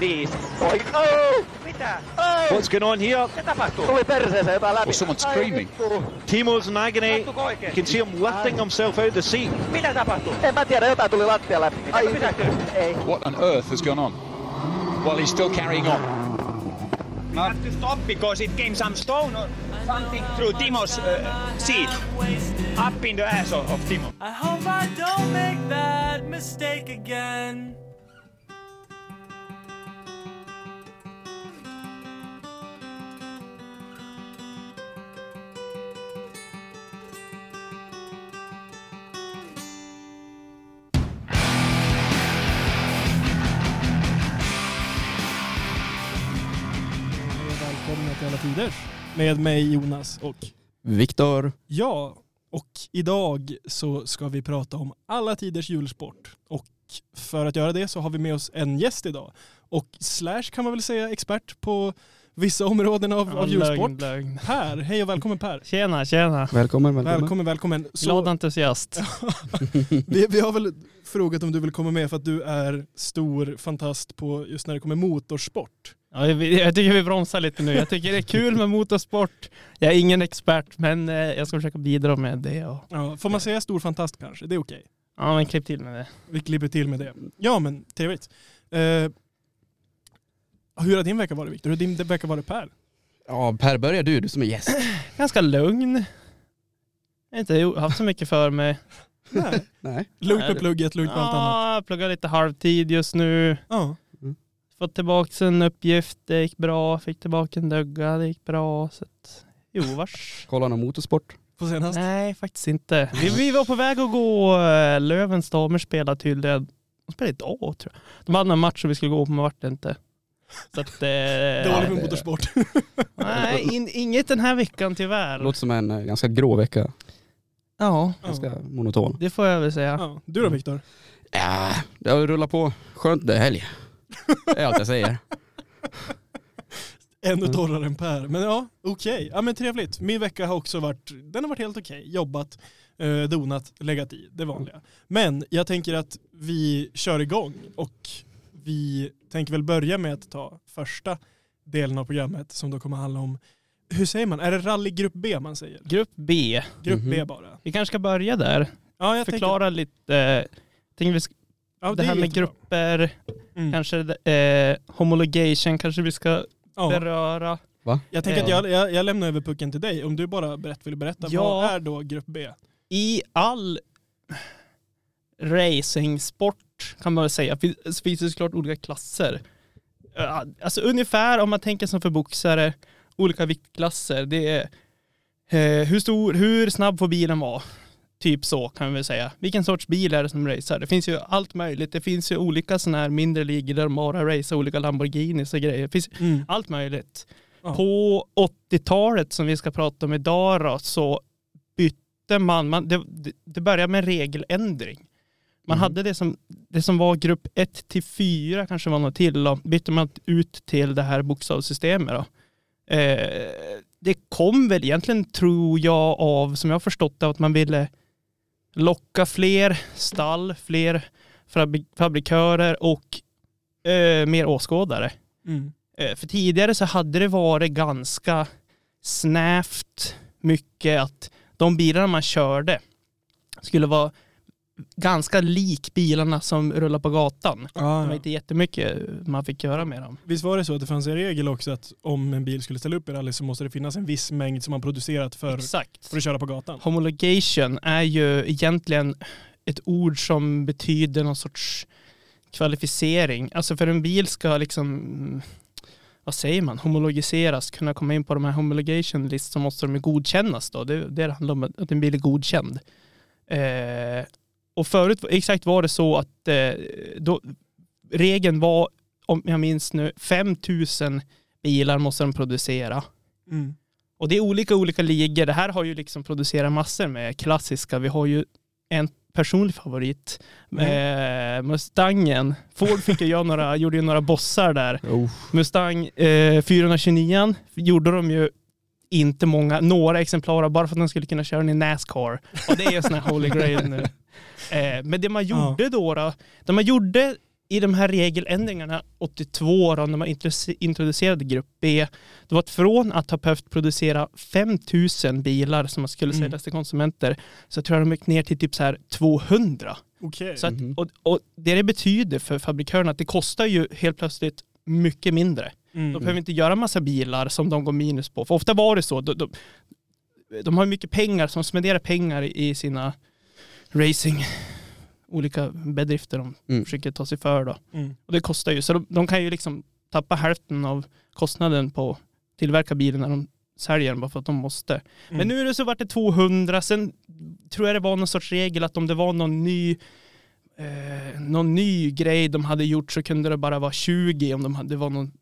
Viisi. Oh! Mitä? Oh! What's going on here? Mitä tapahtuu? Tuli perseeseen jotain läpi. Or someone Ai screaming. Timo's in agony. You can see him lifting himself out of the seat. Mitä tapahtuu? En mä tiedä, jotain tuli lattia läpi. Ai, pysähtynyt? Ei. What on earth has gone on? Well, he's still carrying on. We have to stop because it came some stone or something through Timo's uh, seat, up in the ass of, of Timo. I hope I don't make that mistake again. Välkomna till alla tider. Med mig Jonas och Viktor. ja, och idag så ska vi prata om alla tiders julsport. Och för att göra det så har vi med oss en gäst idag. Och Slash kan man väl säga expert på vissa områden av, av julsport. Lögn, lögn. Per, hej och välkommen Per. Tjena, tjena. Välkommen, välkommen. Välkommen, välkommen. Så, Glad entusiast. vi, vi har väl frågat om du vill komma med för att du är stor fantast på just när det kommer motorsport. Ja, jag, jag tycker vi bromsar lite nu. Jag tycker det är kul med motorsport. Jag är ingen expert, men eh, jag ska försöka bidra med det. Och, Ja, får man säga stor fantast kanske? Det är okej. ja, men klipp till med det. Vi klipper till med det. Ja men trevligt. Eh, hur har din vecka varit Viktor? Hur har din vecka varit Per? Ja, Per, börjar du, du som är gäst. Ganska lugn. Jag har inte haft så mycket för mig. Nej. Nej. Lugnt med plugget, lugnt med allt annat. Ja, jag pluggar lite halvtid just nu. Ja. Fått tillbaka en uppgift, det gick bra. Fick tillbaka en dugga, det gick bra. Så att, jo, vars. Kolla någon motorsport. På senast. Nej, faktiskt inte. Vi, vi var på väg att gå, äh, Lövens damer spelade tydligen, de spelade idag tror jag. De hade en match som vi skulle gå på men vart det inte. Så att, eh, Dåligt med motorsport. nej, in, inget den här veckan tyvärr. Det låter som en eh, ganska grå vecka. Ja, Ganska monoton. det får jag väl säga. Ja. Du då Viktor? Ja, det har rullat på. Skönt det är helg. Det är allt jag säger. Ännu Mm. torrare än Per. Men ja, okej. Ja men trevligt. Min vecka har också varit, den har varit helt okej. Jobbat, eh, donat, legat i, det vanliga. Men jag tänker att vi kör igång och vi tänker väl börja med att ta första delen av programmet som då kommer handla om, hur säger man? Är det rallygrupp B man säger? Grupp B. Grupp B Mhm. bara. Vi kanske ska börja där. Ja, jag Förklara lite. Eh, tänker vi ska, tänker, ja, det här är med jättebra. grupper, Mm. kanske eh, homologation kanske vi ska Ja. beröra. Jag tänker att Ja. jag, jag, jag lämnar över pucken till dig. Om du bara berätt, vill berätta, Ja. vad är då grupp B? i all racingsport kan man väl säga, fin- så finns det såklart olika klasser. Alltså ungefär om man tänker som för boxare, olika viktklasser. Det är eh, hur stor, hur snabb får bilen vara? Typ så kan vi väl säga. Vilken sorts bil är det som racear? Det finns ju allt möjligt. Det finns ju olika sådana här mindre ligor där de bara racear olika Lamborghinis och grejer. Det finns Mm. allt möjligt. Ja. På 80-talet som vi ska prata om idag då, så bytte man, man det, det- det började med regeländring. Man Mhm. hade det som, det som var grupp 1 till 4 kanske var något till då, bytte man ut till det här bokstavssystemet då. Eh, det kom väl egentligen tror jag av, som jag har förstått det, att man ville locka fler stall, fler fabri- fabrikörer och eh, mer åskådare. Mm. Eh, För tidigare så hade det varit ganska snävt mycket att de bilarna man körde skulle vara ganska lik bilarna som rullar på gatan. Det var inte jättemycket man fick göra med dem. Visst var det så att det fanns en regel också att om en bil skulle ställa upp i rally så måste det finnas en viss mängd som man producerat för, Exakt. för att köra på gatan? Homologation är ju egentligen ett ord som betyder någon sorts kvalificering. Alltså för en bil ska liksom, vad säger man, homologiseras, kunna komma in på de här homologation list så måste de godkännas då. Det, det handlar om att en bil är godkänd. Eh, och förut exakt var det så att eh, då, regeln var, om jag minns nu, 5000 bilar måste de producera. Mm. Och det är olika olika ligor. Det här har ju liksom producerat massor med klassiska. Vi har ju en personlig favorit. Eh, Mustangen. Ford fick ju göra några, gjorde ju några bossar där. Oh. Mustang eh, 429 gjorde de ju inte många, några exemplar bara för att de skulle kunna köra den i Nascar. Och det är ju sån här holy grail nu. Eh, men det man gjorde då, då, det man gjorde i de här regeländringarna 82 då, när man introduce- introducerade grupp B, det var att från att ha behövt producera 5000 bilar som man skulle Mm. säljas till konsumenter, så tror jag de gick ner till typ så här 200. Okej. Så att, Mhm. och, och det det betyder för fabrikörerna att det kostar ju helt plötsligt mycket mindre. Mm. De behöver inte göra massa bilar som de går minus på. För ofta var det så. De, de, de har mycket pengar, som spenderar pengar i sina racing, olika bedrifter de Mm. försöker ta sig för då. Mm. Och det kostar ju, så de, de kan ju liksom tappa hälften av kostnaden på att tillverka bilen när de säljer den bara för att de måste. Mm. Men nu är det så vart det 200, sen tror jag det var någon sorts regel att om det var någon ny eh, någon ny grej de hade gjort så kunde det bara vara 20 om de hade, det var någon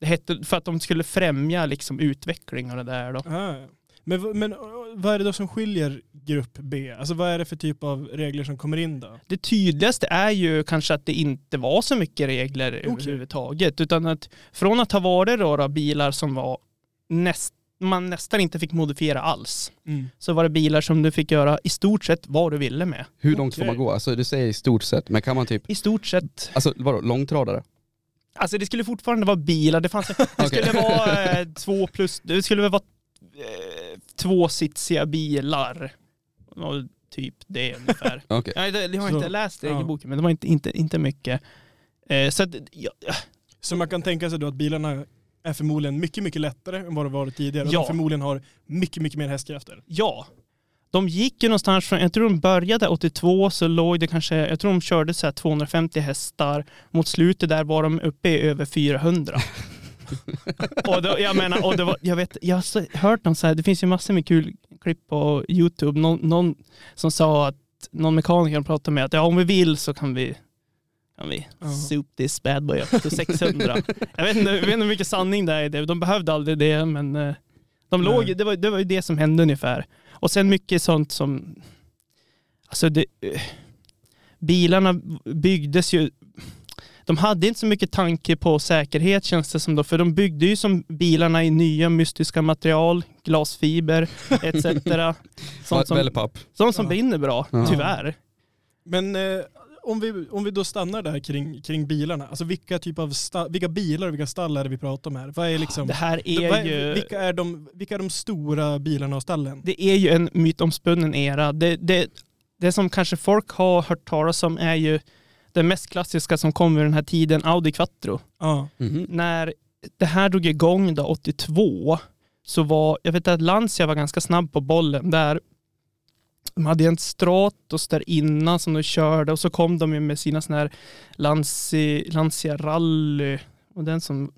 det hette för att de skulle främja liksom utveckling och det där då. Ah, ja. men, men vad är det då som skiljer grupp B? Alltså vad är det för typ av regler som kommer in då? Det tydligaste är ju kanske att det inte var så mycket regler överhuvudtaget utan att från att ha varit då, då bilar som var näst, man nästan inte fick modifiera alls Mm. så var det bilar som du fick göra i stort sett vad du ville med. Hur långt får Okej. man gå? Alltså du säger i stort sett, men kan man typ, I stort sett alltså vadå, långtradare? Alltså det skulle fortfarande vara bilar. Det, fanns, det Okej. skulle vara eh, två plus, det skulle väl vara eh, tvåsitsiga bilar. Och typ det ungefär. Okej. jag, har- jag har Så, inte läst ja. regelboken men det var inte, inte, inte mycket. Eh, så att, ja, Så man kan tänka sig då att bilarna är förmodligen mycket, mycket lättare än vad det varit tidigare. Och Ja. de förmodligen har mycket, mycket mer hästkrafter. ja. De gick ju någonstans från, jag tror de började 82 så låg det kanske, jag tror de körde så här 250 hästar. Mot slutet där var de uppe i över 400. och då, jag menar, och det var, jag vet, jag har hört någon så här, det finns ju massor med kul klipp på YouTube. Någon, någon som sa att någon mekaniker pratade med att ja, om vi vill så kan vi kan vi soup this bad boy up till 600. jag, vet inte, jag vet inte hur mycket sanning det är i det. De behövde aldrig det, men eh, de låg, det, var, det var ju det som hände ungefär. Och sen mycket sånt som, alltså det, bilarna byggdes ju, de hade inte så mycket tanke på säkerhet känns det som då, för de byggde ju som bilarna i nya mystiska material, glasfiber etc. Sånt som, sånt som Ja. brinner bra, Ja. tyvärr. Men eh, om, vi, om vi då stannar där kring, kring bilarna, alltså vilka typ av sta, vilka bilar och vilka stall är det vi pratar om här? Vad är liksom, Det här vad är ju... vilka, är de, vilka är de stora bilarna och stallen? det är ju en mytomspunnen era. Det, det, det som kanske folk har hört talas om är ju den mest klassiska som kom ur den här tiden, Audi Quattro. Ja. Mhm. När det här drog igång då 82 så var, jag vet att Lancia var ganska snabb på bollen där. De hade en Stratos där innan som de körde och så kom de ju med sina sådana här Lancia, Lancia Rally och den som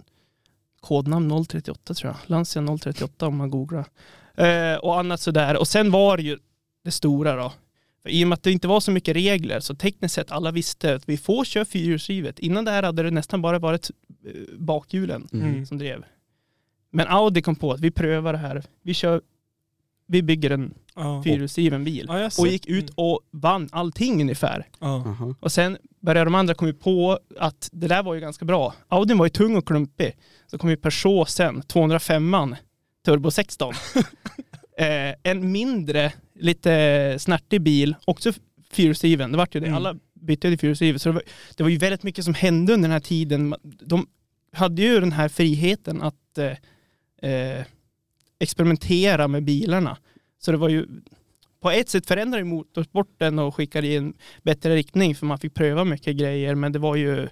kodnamn 038 tror jag. Lancia 038 om man googlar. Eh, och annat sådär. Och sen var det ju det stora då. För I och med att det inte var så mycket regler så tekniskt sett alla visste att vi får köra fyrhjulsdrivet. Innan det här hade det nästan bara varit eh, bakhjulen Mm. som drev. Men Audi kom på att vi prövar det här. Vi kör, vi bygger en Ja. fyrhjulsdriven bil. Ja, Och gick ut och vann allting ungefär. Ja. Aha. Och sen började de andra komma på att det där var ju ganska bra. Audin var ju tung och klumpig. Så kom ju Peugeot sen, 205an, Turbo 16. eh, en mindre, lite snärtig bil, också fyrhjulsdriven. Det vart ju det. Mm. Alla bytte till fyrhjulsdrivet. Så det var, det var ju väldigt mycket som hände under den här tiden. De hade ju den här friheten att eh, eh, experimentera med bilarna. Så det var ju på ett sätt förändrade motorsporten och skickade i en bättre riktning för man fick pröva mycket grejer men det var ju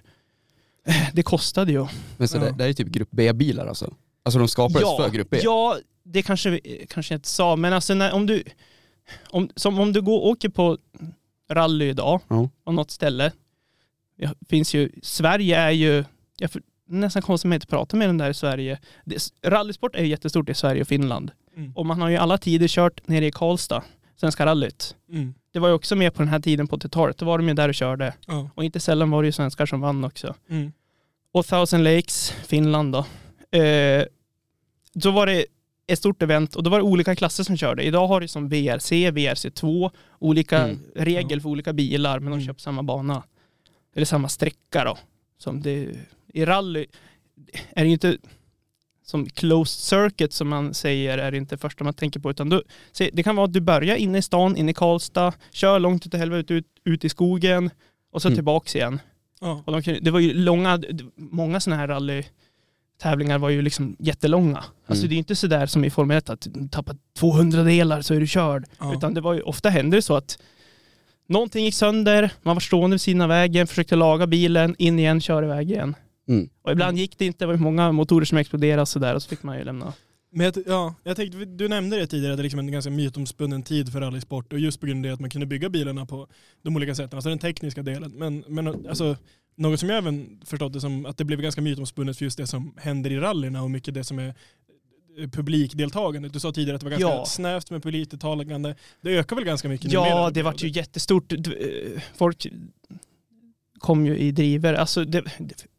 det kostade ju. Men så Ja. det, det är typ grupp B-bilar alltså? Alltså de skapades Ja, för grupp B? ja, det kanske, kanske jag inte sa, men alltså när, om du om, som om du går åker på rally idag Ja. på något ställe. Det finns ju, Sverige är ju, jag nästan konstigt att man inte pratar med den där i Sverige. Det, rallysport är ju jättestort i Sverige och Finland. Mm. Och man har ju alla tider kört nere i Karlstad, Svenska rallyt. Mm. Det var ju också med på den här tiden på 80-talet. Då var de ju där och körde. Ja. Och inte sällan var det ju svenskar som vann också. Mm. Och Thousand Lakes, Finland då. Eh, då var det ett stort event och då var det olika klasser som körde. Idag har det som VRC, VRC2, olika Mm. regel för olika bilar men de Mm. på samma bana. Eller samma sträcka då. Som det, I rally är det ju inte som closed circuit som man säger är det inte det första man tänker på utan du, det kan vara att du börjar inne i stan, inne i Karlstad, kör långt ut i helvete ut, ut i skogen och så Mm. tillbaks igen. Ja. Och de, det var ju långa, många sådana här rallytävlingar var ju liksom jättelånga. Alltså Mm. det är inte sådär som i Formel 1 att du tappar 200 delar så är du körd. Ja. Utan det var ju, ofta hände det så att någonting gick sönder, man var stående vid sidan av vägen, försökte laga bilen, in igen, köra iväg igen. Mm. Och ibland gick det inte, det var många motorer som exploderade och sådär och så fick man ju lämna. Men jag, ja, jag tänkte, du nämnde det tidigare, att det är liksom en ganska mytomspunnen tid för rallysport och just på grund av det att man kunde bygga bilarna på de olika sätten, alltså den tekniska delen. Men, men alltså, något som jag även förstått det som att det blev ganska mytomspunnet för just det som händer i rallyna och mycket det som är eh, publikdeltagande. Du sa tidigare att det var ganska Ja. snävt med publikdeltagande. Det ökar väl ganska mycket Ja, det vart ju jättestort. Eh, Folk kom ju i driver. Alltså det,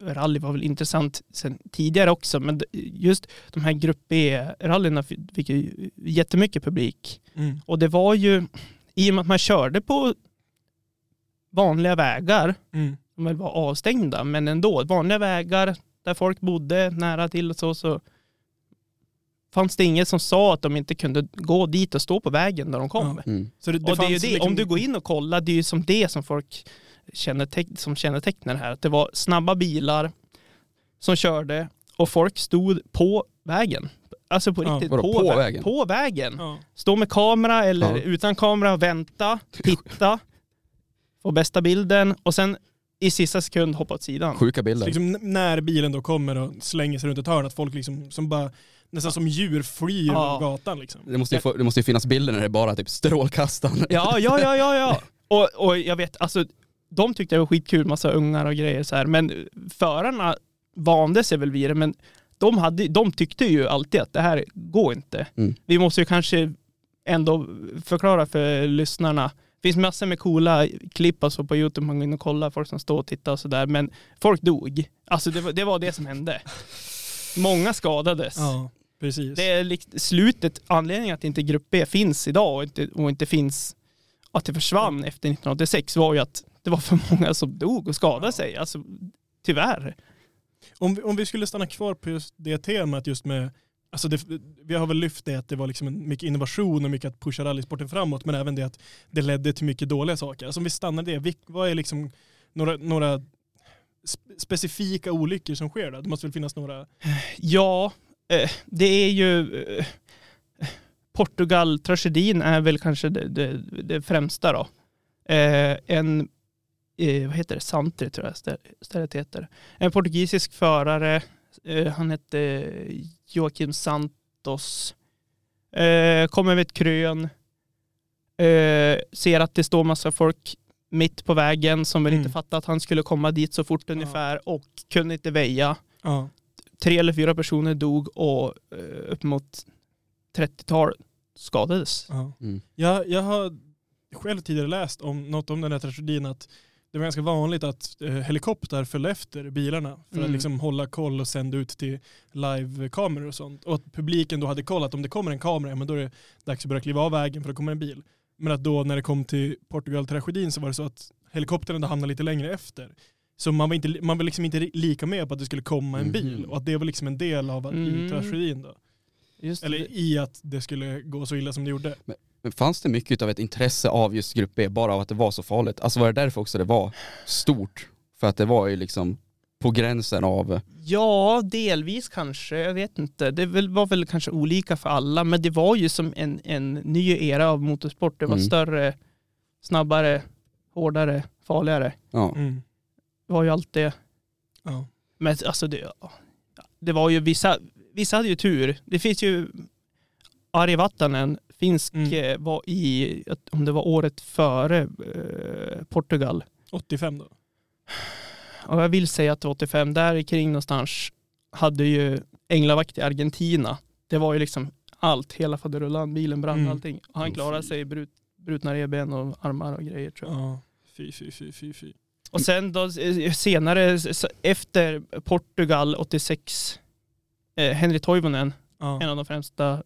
rally var väl intressant sen tidigare också, men just de här grupp B-rallyna fick ju jättemycket publik. Mm. Och det var ju, i och med att man körde på vanliga vägar, Mm. som väl var avstängda, men ändå, vanliga vägar där folk bodde nära till och så, så fanns det inget som sa att de inte kunde gå dit och stå på vägen när de kom. Mm. Så det, det och det är ju det, liksom- om du går in och kollar, det är ju som det som folk känneteck, som kännetecknar det här. Att det var snabba bilar som körde och folk stod på vägen. Alltså på Ja. riktigt, Vadå, på, på vä- vägen? På vägen. Ja. Stå med kamera eller Ja. utan kamera, vänta, titta, få bästa bilden och sen i sista sekund hoppa åt sidan. Sjuka bilder. Liksom när bilen då kommer och slänger sig runt ett hörn, att folk liksom som bara nästan som djur flyr Ja. gatan liksom. Det måste, ju få, det måste ju finnas bilder när det är bara typ strålkastaren. Ja, ja, ja, ja, ja. Och, och jag vet, alltså de tyckte det var skitkul, massa ungar och grejer så här. Men förarna vande sig väl vid det, men de, hade, de tyckte ju alltid att det här går inte. Mm. Vi måste ju kanske ändå förklara för lyssnarna. Det finns massor med coola klipp alltså på Youtube, man går in och kollar folk som står och tittar och sådär. Men folk dog. Alltså det var, det var det som hände. Många skadades. Ja, precis. Det är likt slutet, anledningen att inte Grupp B finns idag och inte, och inte finns, att det försvann efter 1986 var ju att det var för många som dog och skadade sig. Alltså tyvärr. Om, vi- om vi skulle stanna kvar på just det temat just med, alltså det, vi har väl lyft det att det var liksom mycket innovation och mycket att pusha rallysporten framåt, men även det att det ledde till mycket dåliga saker. Alltså om vi stannar det, vad är liksom några, några spe- specifika olyckor som sker då? Det måste väl finnas några? Ja, eh, det är ju eh, Portugal-tragedin är väl kanske det, det, det främsta då. Eh, en, eh, vad heter det, Santri tror jag stä- stället heter. En portugisisk förare, eh, han hette Joaquim Santos, eh, kommer över ett krön, eh, ser att det står massa folk mitt på vägen som väl Mm. inte fattar att han skulle komma dit så fort ungefär och kunde inte väja Ja. tre eller fyra personer dog och eh, upp mot 30-tal skadades. ja. Mm. Jag, jag har själv tidigare läst om något om den här tragedin att det var ganska vanligt att eh, helikoptrar följde efter bilarna för att Mm. liksom hålla koll och sända ut till livekameror och sånt. Och att publiken då hade kollat om det kommer en kamera, ja, men då är det dags att börja kliva av vägen för då kommer en bil. Men att då när det kom till Portugal-tragedin så var det så att helikoptern hamnade lite längre efter. Så man var, inte, man var liksom inte lika med på att det skulle komma en bil Mhm. och att det var liksom en del av att, i Mm. tragedin då. Eller i att det skulle gå så illa som det gjorde. Men fanns det mycket av ett intresse av just grupp B bara av att det var så farligt? Alltså var det därför också det var stort? För att det var ju liksom på gränsen av, Ja, delvis kanske. Jag vet inte. Det var väl kanske olika för alla, men det var ju som en, en ny era av motorsport. Det var Mm. större, snabbare, hårdare, farligare. ja. Mm. Det var ju allt det. Ja. Men alltså det, det var ju vissa, vissa hade ju tur. Det finns ju Ari Vatanen, finsk, Mm. eh, var i, om det var året före eh, Portugal. 85 då. Och jag vill säga att det var 85, där kring någonstans hade ju änglavakt i Argentina. Det var ju liksom allt, hela faderullan, bilen brann, Mm. allting. Och han klarade sig, brut, brutna revben och armar och grejer tror jag. Ja. Fy, fy, fy, fy, fy. Och sen då senare, efter Portugal 86, eh, Henry Toivonen, en Ja. av de främsta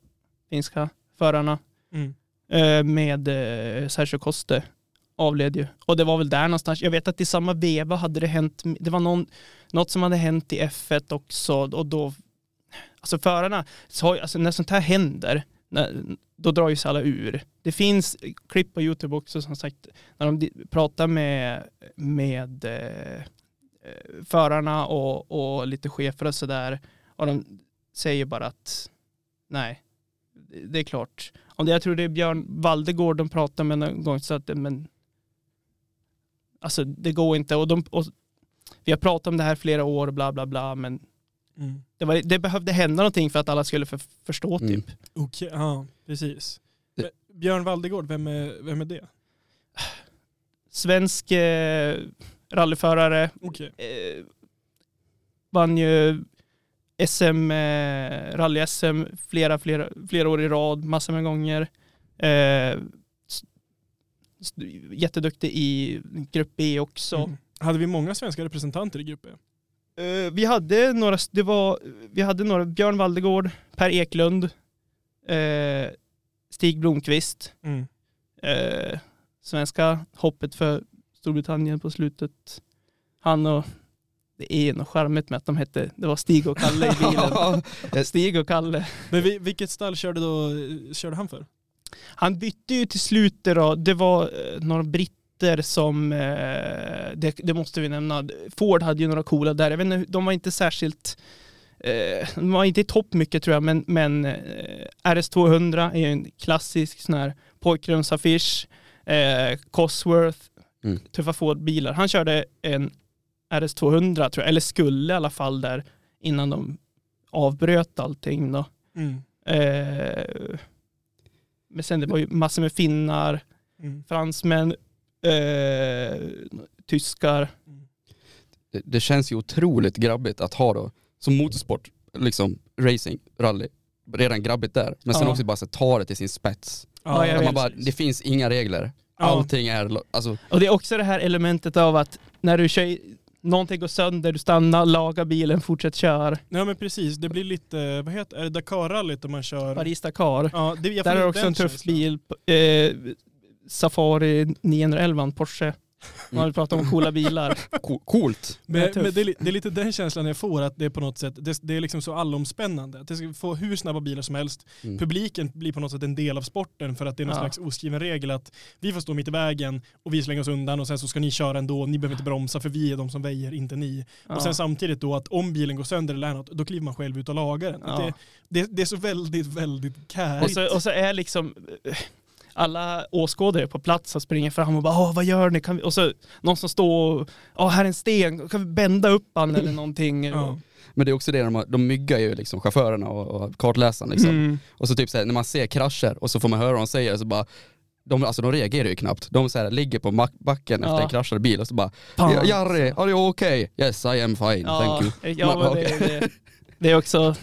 finska förarna, Mm. Eh, med eh, Sergio Coste avled ju. Och det var väl där någonstans, jag vet att i samma veva hade det hänt, det var någon, något som hade hänt i F1 också och då, alltså förarna, så, alltså när sånt här händer, när, då drar ju sig alla ur. Det finns klipp på YouTube också som sagt, när de pratar med, med eh, eh, förarna och, och lite chefer och sådär. Och de säger bara att nej, det- är klart. Om det, jag tror det är Björn Valdegård de pratar med någon gång så att men alltså det går inte och, de, och vi har pratat om det här flera år bla bla bla men Mm. det, var, det behövde hända någonting för att alla skulle för, förstå typ. Mm. Okej, ja precis. Det- Men Björn Valdegård, vem är, vem är det? Svensk eh, rallyförare Okej. eh, vann ju SM, eh, rally-SM flera, flera, flera år i rad, massor med gånger. Eh, jätteduktig i grupp B också. Mm. Hade vi många svenska representanter i grupp E? Eh, vi hade några, det var, vi hade några, Björn Valdegård, Per Eklund, eh, Stig Blomqvist, Mm. eh, svenska hoppet för Storbritannien på slutet. Han och, det är något charmigt med att de hette, det var Stig och Kalle i bilen. Stig och Kalle. Men vi, vilket stall körde, då, körde han för? Han bytte ju till slut det då, det var eh, några britter som, eh, det, det måste vi nämna, Ford hade ju några coola där, jag vet inte, de var inte särskilt eh, de var inte i topp mycket tror jag, men, men eh, RS200 är ju en klassisk sån här pojkrumsaffisch. Eh, Cosworth, Mm. tuffa Ford-bilar. Han körde en RS200 tror jag, eller skulle i alla fall där innan de avbröt allting då. Mm. Eh, men sen det var ju massor med finnar, Mm. fransmän, eh, tyskar. det, det känns ju otroligt grabbigt att ha då, som motorsport, liksom racing, rally, redan grabbigt där. Men sen Ja. också bara så, ta det till sin spets. Ja, man bara, det finns inga regler. Allting är, alltså, Och det är också det här elementet av att när du kör, någonting går sönder, du stannar, lagar bilen, fortsätt kör. Ja men precis, det blir lite, vad heter är det Dakar-rallyt om man kör? Paris-Dakar. Ja, det, Där är också en tuff bil. Eh, Safari 911 Porsche. Man vill prata om coola bilar. co- coolt. Men, Det är tuff. men det, är, det är lite den känslan jag får, att det är på något sätt, det, det är liksom så allomspännande. Att det ska få hur snabba bilar som helst. Mm. Publiken blir på något sätt en del av sporten för att det är någon Ja. slags oskriven regel att vi får stå mitt i vägen och vi slänger oss undan och sen så ska ni köra ändå, ni behöver inte bromsa för vi är de som väjer, inte ni. Ja. Och sen samtidigt då att om bilen går sönder eller är något, då kliver man själv ut och lagar den. Ja. Det, det, det är så väldigt, väldigt kärigt. Och så, och så är liksom alla åskådare på plats och springer fram och bara Åh, vad gör ni? Kan vi? Och så någon som står och Åh, här är en sten, kan vi bända upp han eller någonting? ja. Men det är också det, de, har- de myggar ju liksom chaufförerna och, och kartläsaren liksom. Mm. Och så typ såhär, när man ser krascher och så får man höra vad de säger så bara de, alltså de reagerar ju knappt. De så här, ligger på backen efter Ja. en kraschad bil och så bara Fan. "Ja, Jarry, are you okay? Yes I am fine, Ja, thank you. ja Man- men det, det, det är också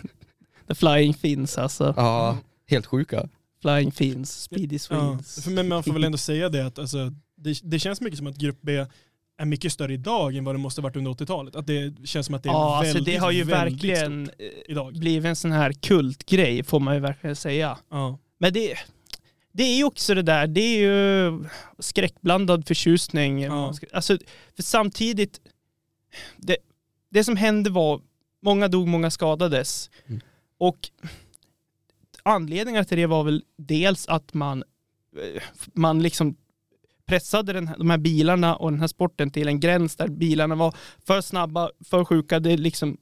The Flying Fins alltså. Ja, helt sjuka. Flying Fins, Speedy Ja, Swedes. för- men man får väl ändå säga det att alltså, det, det känns mycket som att grupp B är mycket större idag än vad det måste ha varit under 80-talet. Att det känns som att det är Ja, väldigt, alltså det har ju verkligen eh, idag. blivit en sån här kultgrej får man ju verkligen säga. Ja. Men det, det är ju också det där, det är ju skräckblandad förtjusning. Ja. Alltså, för samtidigt, det, det som hände var, många dog, många skadades. Mm. Och anledningar till det var väl dels att man, eh, man liksom pressade den här, de här bilarna och den här sporten till en gräns där bilarna var för snabba, för sjuka. Det liksom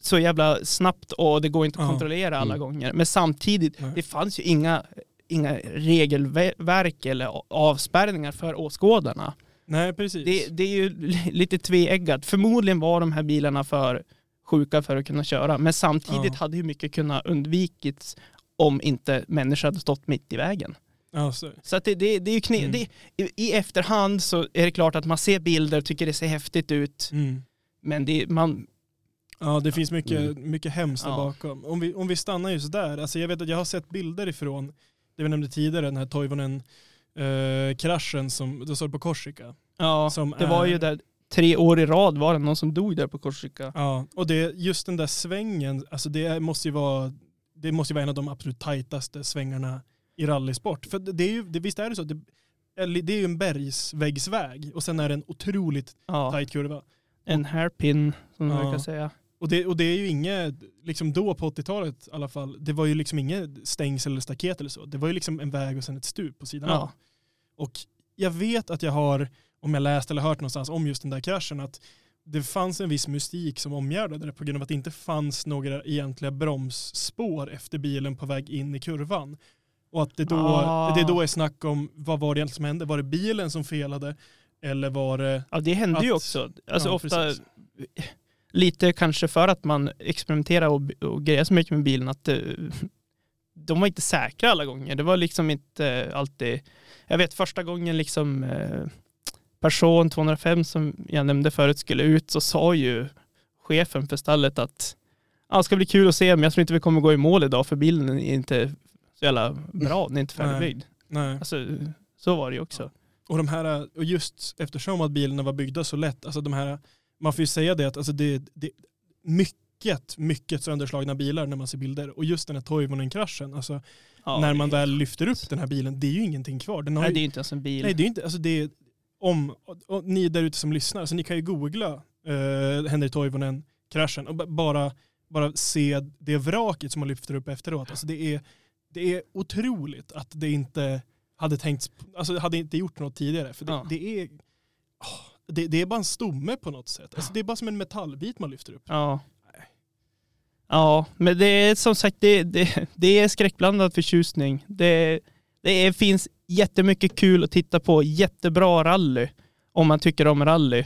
så jävla snabbt och det går inte att kontrollera alla Mm. gånger. Men samtidigt, Nej. det fanns ju inga, inga regelverk eller avspärrningar för åskådarna. Nej, precis. Det, det är ju li- lite tveeggat. Förmodligen var de här bilarna för sjuka för att kunna köra. Men samtidigt Ja. hade hur mycket kunnat undvikits om inte människor hade stått mitt i vägen. ja, så. Så att det, det, det är ju kne- Mm. det, i, efterhand så är det klart att man ser bilder och tycker det ser häftigt ut. Mm. Men det, man, Ja, det finns mycket, Mm. mycket hemskt där Ja. bakom. Om vi, om vi stannar just där, alltså jag vet att jag har sett bilder ifrån, det vi nämnde tidigare, den här Toivonen-kraschen som, då står på Korsika. ja, Som det var är- ju där tre år i rad var det någon som dog där på Korsika. Ja, och det, just den där svängen, alltså det måste ju vara, det måste ju vara en av de absolut tajtaste svängarna i rallysport. För det är ju, det, visst är det så, det, det är ju en bergsväggsväg och sen är det en otroligt Ja, tajt kurva. en hairpin som man Ja. brukar säga. Och det, och det är ju inget, liksom då på 80-talet i alla fall, det var ju liksom inget stängsel eller staket eller så. Det var ju liksom en väg och sen ett stup på sidan av. Ja. Och jag vet att jag har, om jag läst eller hört någonstans om just den där kraschen, att det fanns en viss mystik som omgärdade det på grund av att det inte fanns några egentliga bromsspår efter bilen på väg in i kurvan. Och att det då, Ah. det då är snack om vad var det egentligen som hände? Var det bilen som felade? Eller var det... Ja det hände ju Att- också. Alltså ja, ofta, precis. lite kanske för att man experimenterar och, och grejer så mycket med bilen att eh, de var inte säkra alla gånger. Det var liksom inte alltid, jag vet första gången liksom eh, person 205 som jag nämnde förut skulle ut så sa ju chefen för stallet att ja, det ska bli kul att se men jag tror inte vi kommer gå i mål idag för bilen är inte så jävla bra, den är inte färdigbyggd. Nej. Alltså, så var det ju också. Och, de här, och just eftersom att bilarna var byggda så lätt, alltså de här, man får ju säga det att alltså det, det mycket, mycket sönderslagna bilar när man ser bilder. Och just den här Toivonen-kraschen, alltså Ja, när man väl lyfter upp den här bilen, det är ju ingenting kvar. Den har Nej ju, det är ju inte ens en bil. nej, det är inte, alltså det om, och, ni där ute som lyssnar, alltså ni kan ju googla eh, Henry Toivonen-kraschen och ba- bara, bara se det vraket som man lyfter upp efteråt. Alltså det, är, det är otroligt att det inte hade tänkts, alltså hade inte gjort något tidigare. För det, Ja. det är åh, det, det är bara en stomme på något sätt. Alltså det är bara som en metallbit man lyfter upp. Ja. Ja, men det är som sagt, det, det, det är skräckblandad förtjusning. Det, det är, finns jättemycket kul att titta på, jättebra rally. Om man tycker om rally.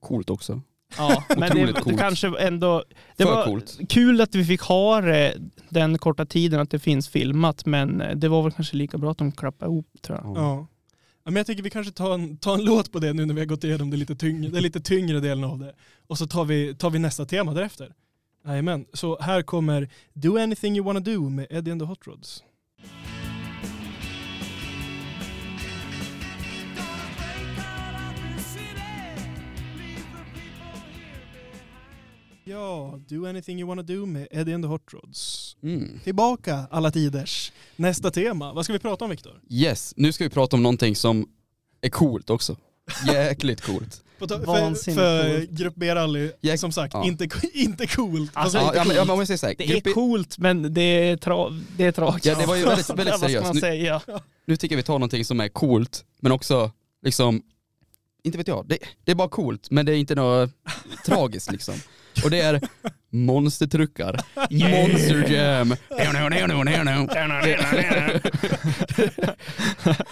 Coolt också. Ja, men det, det kanske ändå... Det För var coolt. kul att vi fick ha det den korta tiden att det finns filmat, men det var väl kanske lika bra att de klappade ihop tror jag. Ja. Men jag tycker vi kanske tar en, tar en låt på det nu när vi har gått igenom det lite tyngre, det lite tyngre delen av det. Och så tar vi, tar vi nästa tema därefter. Jajamän, så här kommer Do Anything You Wanna Do med Eddie and the Hot Rods. Ja, Do Anything You Wanna Do med Eddie and the Hot Rods. Mm. Tillbaka alla tiders. Nästa tema. Vad ska vi prata om Viktor? Yes, nu ska vi prata om någonting som är coolt också. Jäkligt coolt. För, för coolt. Grupp B-rally, Jag- som sagt, ja. inte, inte coolt. Alltså, Ja, ja, men, ja, men om jag säger så här, Det är grupp E- coolt, men det är, tra- det är tragiskt. Ja, det var ju väldigt- väldigt seriöst. Nu- nu tycker jag vi tar någonting som är coolt, men också liksom, inte vet jag, det, det är bara coolt, men det är inte något tragiskt liksom. Och det är monstertruckar. Monster Jam.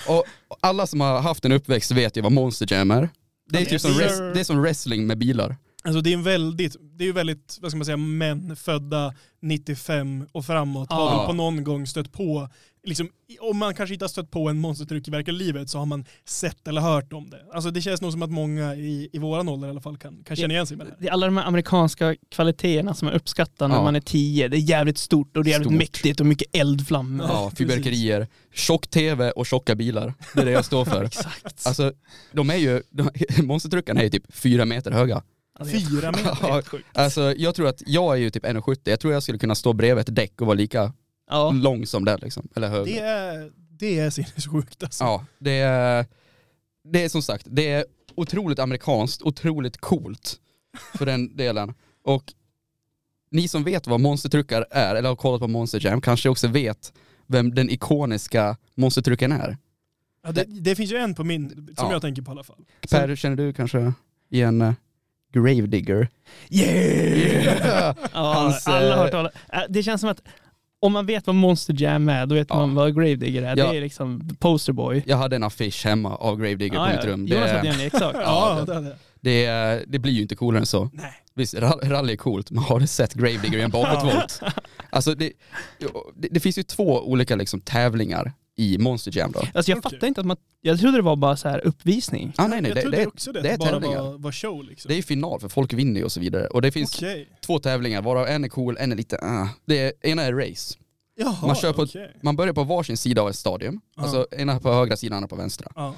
och alla som har haft en uppväxt vet ju vad Monster Jam är. Det är, typ som, res, det är som wrestling med bilar. Alltså det är en väldigt, det är ju väldigt, vad ska man säga, män födda 95 och framåt har Ja. väl på någon gång stött på, liksom, om man kanske inte har stött på en monstertruck i verkliga livet så har man sett eller hört om det. Alltså det känns nog som att många i, i våran ålder i alla fall kan, kan känna igen sig med det här. Det är alla de här amerikanska kvaliteterna som man uppskattar när Ja. man är tio. Det är jävligt stort och det är jävligt Stort. mäktigt och mycket eldflammor. Ja, fyrverkerier, tjock tv och tjocka bilar. Det är det jag står för. Exakt. Alltså, de är ju, de, monstertruckarna är ju typ fyra meter höga. Helt Fyra meter. Ja, alltså jag tror att jag är ju typ 1,70, jag tror jag skulle kunna stå bredvid ett däck och vara lika Ja. lång som det liksom, eller högre. Det är, det är sinnessjukt alltså. Ja, det är, det är som sagt, det är otroligt amerikanskt, otroligt coolt för den delen. Och ni som vet vad monstertruckar är, eller har kollat på Monster Jam, kanske också vet vem den ikoniska monstertrucken är. Ja, det, det finns ju en på min, som Ja. jag tänker på i alla fall. Per, känner du kanske igen uh, Gravedigger? Yeah! Ja, Hans, alla har eh, hört talas Äh, Det känns som att om man vet vad Monster Jam är, då vet Ja. man vad Gravedigger är. Ja. Det är liksom posterboy. Jag hade en affisch hemma av Gravedigger på mitt rum. Jonas hade Det, en leksak. Ja, det det. det, det blir ju inte coolare än så. Nej. Visst, ra- rally är coolt, men har du sett Gravedigger i en bakåtvolt? Alltså det, det, det finns ju två olika liksom tävlingar i Monster Jam då. Alltså jag Okej. fattar inte att man, jag trodde det var bara så här uppvisning. Ah, nej nej, jag det, trodde det, är, också det, det är bara tävlingar. var, var show liksom. det är ju final för folk vinner ju och så vidare. Och det finns Okej. två tävlingar, varav en är cool, en är lite uh. det är, Ena är race. Jaha, Man kör på- okej. Man börjar på varsin sida av ett stadium. Ja. Alltså ena på högra sidan, andra på vänstra. Ja.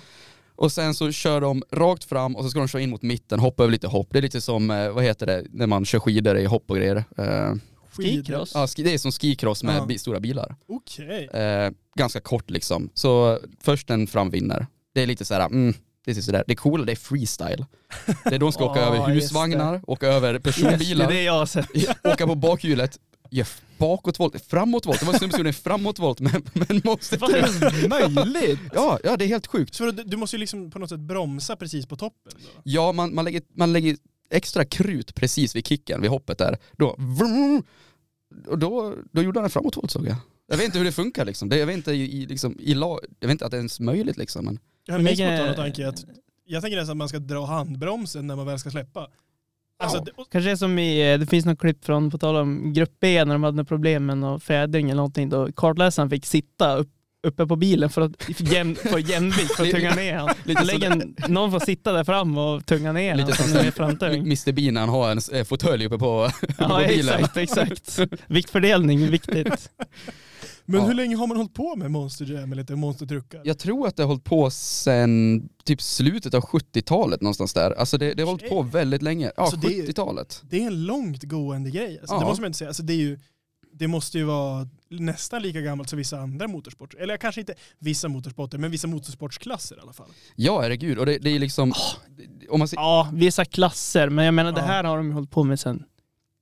Och sen så kör de rakt fram och så ska de köra in mot mitten, hoppa över lite hopp. Det är lite som, eh, vad heter det, när man kör skidor i hopp och grejer. Eh, Skikross. ja, ski- det är som skicross med Ja. bi- stora bilar. Okej. Eh, ganska kort liksom. Så först den fram vinner. Det är lite såhär, mm, det är sådär. Det coola det är freestyle. Det är de ska åka Ja, över husvagnar, åka över Yes, det är personbilar, det jag har sett. åka på bakhjulet, gör bakåtvolt, framåtvolt. Det var en snubbe som gjorde en framåtvolt med, med en monster. Vad är det möjligt? Ja, ja, det är helt sjukt. Så du, du måste ju liksom på något sätt bromsa precis på toppen då. Ja, man, man, lägger, man lägger extra krut precis vid kicken, vid hoppet där. Då, vroom, och då, då gjorde han en framåtvolt såg jag. Jag vet inte hur det funkar liksom. Det, jag vet inte i, liksom, i lag, jag vet inte att det är ens möjligt liksom. Men, Jag har min Vilken- spontana tanke att jag tänker nästan att man ska dra handbromsen när man väl ska släppa. Alltså, Ja. det, och- Kanske som i, eh, det finns något klipp från, på tal om grupp B, när de hade några problem med någon fjädring eller någonting, då kartläsaren fick sitta upp, uppe på bilen för att jäm, få jämvikt för att tunga ner han. Lite lägger en, någon får sitta där fram och tunga ner Lite han som som är framtung. Mr Bean han har en eh, fåtölj uppe på, Ja, på bilen. exakt, exakt. Viktfördelning är viktigt. men Ja. hur länge har man hållit på med Monster Jam eller lite monstertruckar? Jag tror att det har hållit på sen typ slutet av 70-talet någonstans där. Alltså det, det har hållit på väldigt länge. Ja, Alltså det är- 70-talet. Det är en långt gående grej. Alltså, Ja. Det måste man inte säga. Alltså, det, är ju, det måste ju vara nästan lika gammalt som vissa andra motorsporter. Eller kanske inte vissa motorsporter, men vissa motorsportsklasser i alla fall. Ja, herregud. Och det, det är liksom... Om man ser, Ja, vissa klasser, men jag menar det här har de ju hållit på med sen,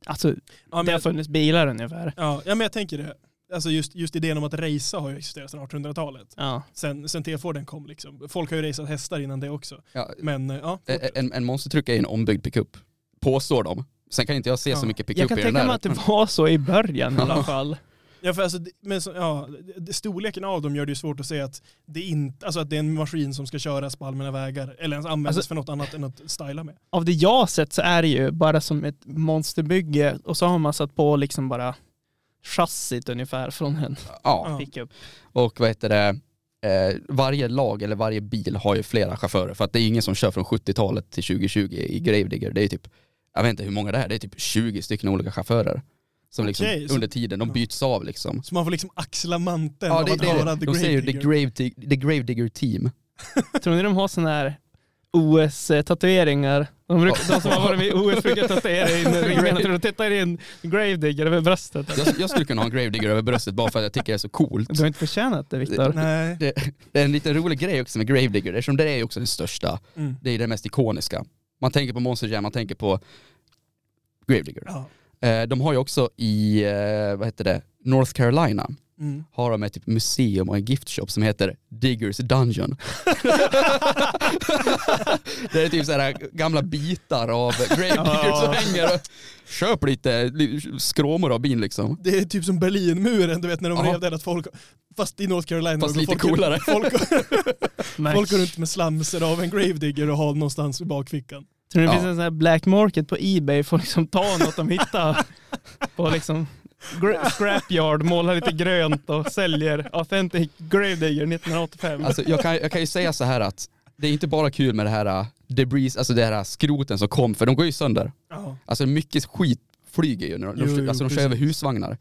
alltså Ja, det har funnits bilar ungefär. ja, ja, men jag tänker det. Alltså just, just idén om att racea har ju existerat sedan 1800-talet. Ja. Sen, sen T-Forden kom liksom. Folk har ju raceat hästar innan det också. ja, Men eh, ja, en, en monstertruck är en ombyggd pickup. Påstår de. Sen kan inte jag se Ja. så mycket Jag pickup kan i den tänka där. mig att det var så i början i alla fall. Ja, för alltså, men så, ja, det- storleken av dem gör det ju svårt att säga att det, inte, alltså att det är en maskin som ska köras på allmänna vägar eller ens användas Alltså- för något annat än att styla med. Av det jag har sett så är det ju bara som ett monsterbygge och så har man satt på liksom bara chassit ungefär från en Ja, Ja. pickup. och vad heter det? Eh, varje lag eller varje bil har ju flera chaufförer för att det är ingen som kör från 70-talet till 2020 i Gravedigger. Det är typ, jag vet inte hur många det är, det är typ 20 stycken olika chaufförer. Som liksom under tiden, de byts av liksom. Så man får liksom axla manteln Ja, av det, att det, vara det, the de säger ju the, grave grave, Dig- the Gravedigger team. Tror ni de har sådana här OS-tatueringar? De, brukar- de som har varit med i OS brukar tatuera in ringarna. Tror du tatuerar in Gravedigger över bröstet? Jag, jag skulle kunna ha en Gravedigger över bröstet bara för att jag tycker det är så coolt. Du har inte förtjänat det Viktor. Nej. Det, det är en liten rolig grej också med Gravedigger, eftersom det är ju också den största, Mm. det är det mest ikoniska. Man tänker på Monster Jam, man tänker på Gravedigger. Ja. Eh, de har ju också i, eh, vad heter det, North Carolina, Mm. har de ett typ museum och en gift shop som heter Diggers Dungeon. det är typ sådana gamla bitar av Gravedigger som hänger och köp lite li- skråmor av bin liksom. Det är typ som Berlinmuren, du vet när de Ja. rev den att folk, fast i North Carolina, Fast lite folk, coolare. Folk, folk går runt med slamser av en gravedigger och har någonstans i bakfickan. Tror ni det Ja. finns en sån här black market på Ebay för att liksom ta något de hittar på liksom scrapyard, målar lite grönt och säljer authentic Gravedigger 1985. Alltså jag kan, jag kan ju säga så här att det är inte bara kul med det här uh, debris, alltså det här skroten som kom, för de går ju sönder. Ja. Alltså mycket skit flyger ju när de, Jo, jo, alltså de kör precis. över husvagnar.